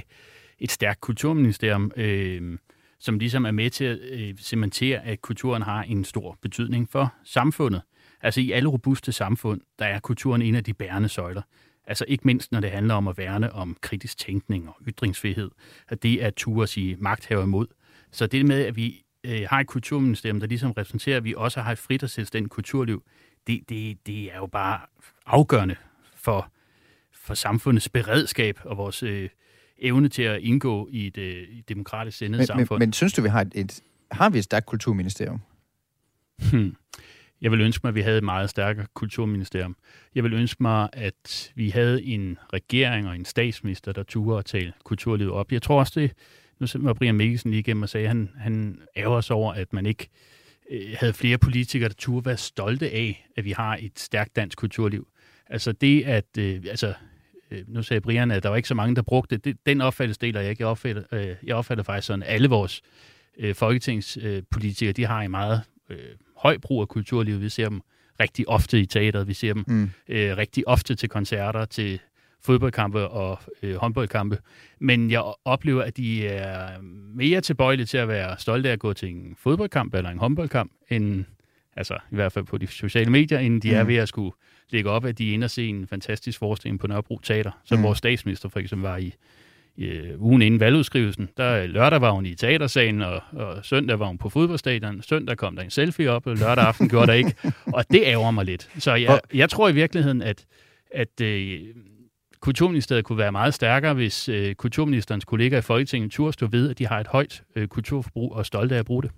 et stærkt kulturministerium, øh, som ligesom er med til at øh, cementere, at kulturen har en stor betydning for samfundet. Altså i alle robuste samfund, der er kulturen en af de bærende søjler. Altså ikke mindst, når det handler om at værne om kritisk tænkning og ytringsfrihed, at det er at turde sige magthaver imod. Så det med, at vi øh, har et kulturministerium, der ligesom repræsenterer, at vi også har et frit og selvstændigt kulturliv, det, det, det er jo bare afgørende for, for samfundets beredskab og vores øh, evne til at indgå i et øh, demokratisk sindet samfund. Men, men synes du, vi har et, et, har vi et stærkt kulturministerium? Hmm. Jeg vil ønske mig, at vi havde et meget stærkere kulturministerium. Jeg vil ønske mig, at vi havde en regering og en statsminister, der turde at tale kulturlivet op. Jeg tror også, det, nu var Brian Mikkelsen lige igennem og sagde, at han, han ærger sig over, at man ikke øh, havde flere politikere, der turde være stolte af, at vi har et stærkt dansk kulturliv. Altså det, at, øh, altså, øh, nu sagde Brian, at der var ikke så mange, der brugte det. Den opfattelse deler jeg ikke. Jeg opfatter, øh, jeg opfatter faktisk sådan, at alle vores øh, folketingspolitikere, øh, de har en meget øh, høj brug af kulturlivet. Vi ser dem rigtig ofte i teateret, vi ser dem mm. øh, rigtig ofte til koncerter, til fodboldkampe og øh, håndboldkampe. Men jeg oplever, at de er mere tilbøjelige til at være stolte af at gå til en fodboldkamp eller en håndboldkamp, end, altså i hvert fald på de sociale medier, end de mm. er ved at skulle lægge op, at de er inde og se en fantastisk forestilling på Nørrebro Teater, som mm. vores statsminister for eksempel var i, i ugen inden valgudskrivelsen. Der lørdag var hun i teatersalen, og, og søndag var hun på fodboldstadion. Søndag kom der en selfie op, og lørdag aften gjorde der ikke. Og det ærger mig lidt. Så jeg, jeg tror i virkeligheden, at, at øh, Kulturministeriet kunne være meget stærkere, hvis øh, kulturministerens kollegaer i Folketinget turde stå ved, at de har et højt øh, kulturforbrug og stolte af at bruge det.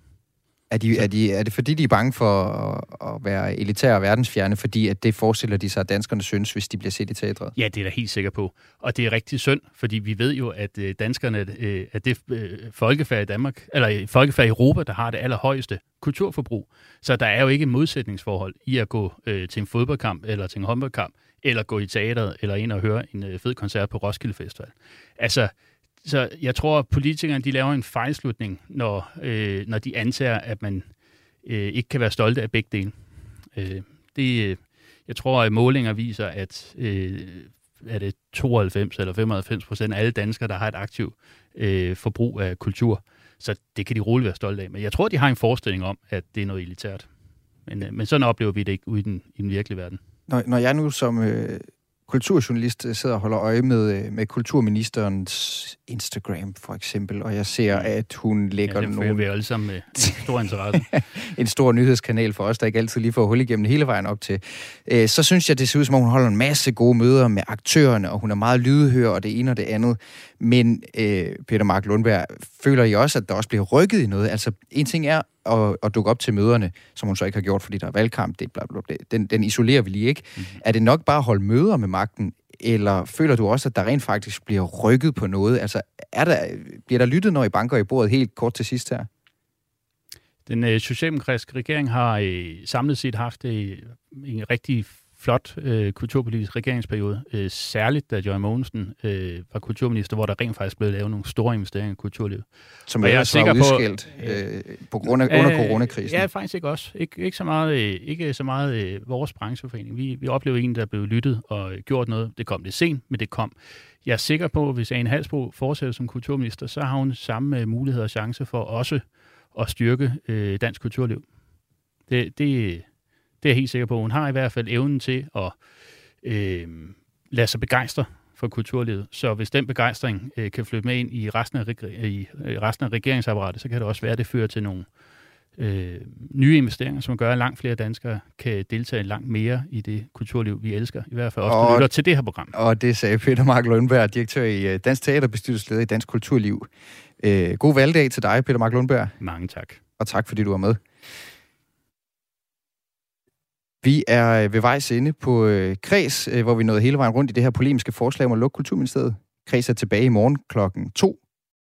Er, de, er, de, er det fordi, de er bange for at, at være elitære og verdensfjerne, fordi at det forestiller de sig, at danskerne synes, hvis de bliver set i teatret? Ja, det er da helt sikker på. Og det er rigtig synd, fordi vi ved jo, at øh, danskerne øh, er det øh, folkefærd i Danmark, eller folkefærd i Europa, der har det allerhøjeste kulturforbrug. Så der er jo ikke et modsætningsforhold i at gå øh, til en fodboldkamp eller til en håndboldkamp, eller gå i teateret, eller ind og høre en øh, fed koncert på Roskilde Festival. Altså, så jeg tror, at politikerne de laver en fejlslutning, når, øh, når de antager, at man øh, ikke kan være stolte af begge dele. Øh, det, øh, jeg tror, at målinger viser, at øh, er det 92 eller 95 procent af alle danskere, der har et aktivt øh, forbrug af kultur. Så det kan de roligt være stolte af. Men jeg tror, de har en forestilling om, at det er noget elitært. Men, øh, men sådan oplever vi det ikke ude i den, i den virkelige verden. Når, når jeg nu som øh, kulturjournalist øh, sidder og holder øje med, øh, med kulturministerens Instagram, for eksempel, og jeg ser, mm. at hun lægger ja, nogle... vi alle sammen med stor interesse. en stor nyhedskanal for os, der ikke altid lige får hul igennem hele vejen op til. Øh, så synes jeg, det ser ud som om, hun holder en masse gode møder med aktørerne, og hun er meget lydhør, og det ene og det andet. Men øh, Peter Mark Lundberg, føler I også, at der også bliver rykket i noget? Altså, en ting er at, at dukke op til møderne, som hun så ikke har gjort, fordi der er valgkamp, det bla, bla, bla, den, den isolerer vi lige ikke. Mm-hmm. Er det nok bare at holde møder med magten, eller føler du også, at der rent faktisk bliver rykket på noget? Altså, er der, bliver der lyttet, når I banker i bordet helt kort til sidst her? Den øh, socialdemokratiske regering har øh, samlet set haft øh, en rigtig flot øh, kulturpolitisk regeringsperiode, øh, særligt da Joy Mogensen øh, var kulturminister, hvor der rent faktisk blev lavet nogle store investeringer i kulturlivet. Som jeg er sikker på, øh, på grund af, under coronakrisen. Ja, faktisk ikke også. Ik, ikke så meget, øh, ikke så meget øh, vores brancheforening. Vi, vi oplevede en, der blev lyttet og gjort noget. Det kom lidt sent, men det kom. Jeg er sikker på, at hvis Ane Halsbro fortsætter som kulturminister, så har hun samme øh, mulighed og chance for også at styrke øh, dansk kulturliv. Det, det, det er jeg helt sikker på. Hun har i hvert fald evnen til at øh, lade sig begejstre for kulturlivet. Så hvis den begejstring øh, kan flytte med ind i resten, af, i resten af regeringsapparatet, så kan det også være, at det fører til nogle øh, nye investeringer, som gør, at langt flere danskere kan deltage langt mere i det kulturliv, vi elsker. I hvert fald også, og, lytter til det her program. Og det sagde Peter Mark Lundberg, direktør i øh, Dansk Teaterbestyrelsesleder i Dansk Kulturliv. Øh, god valgdag til dig, Peter Mark Lundberg. Mange tak. Og tak, fordi du var med. Vi er øh, ved vejs inde på øh, Kreds, øh, hvor vi nåede hele vejen rundt i det her polemiske forslag om at lukke Kulturministeriet. Kreds er tilbage i morgen klokken 2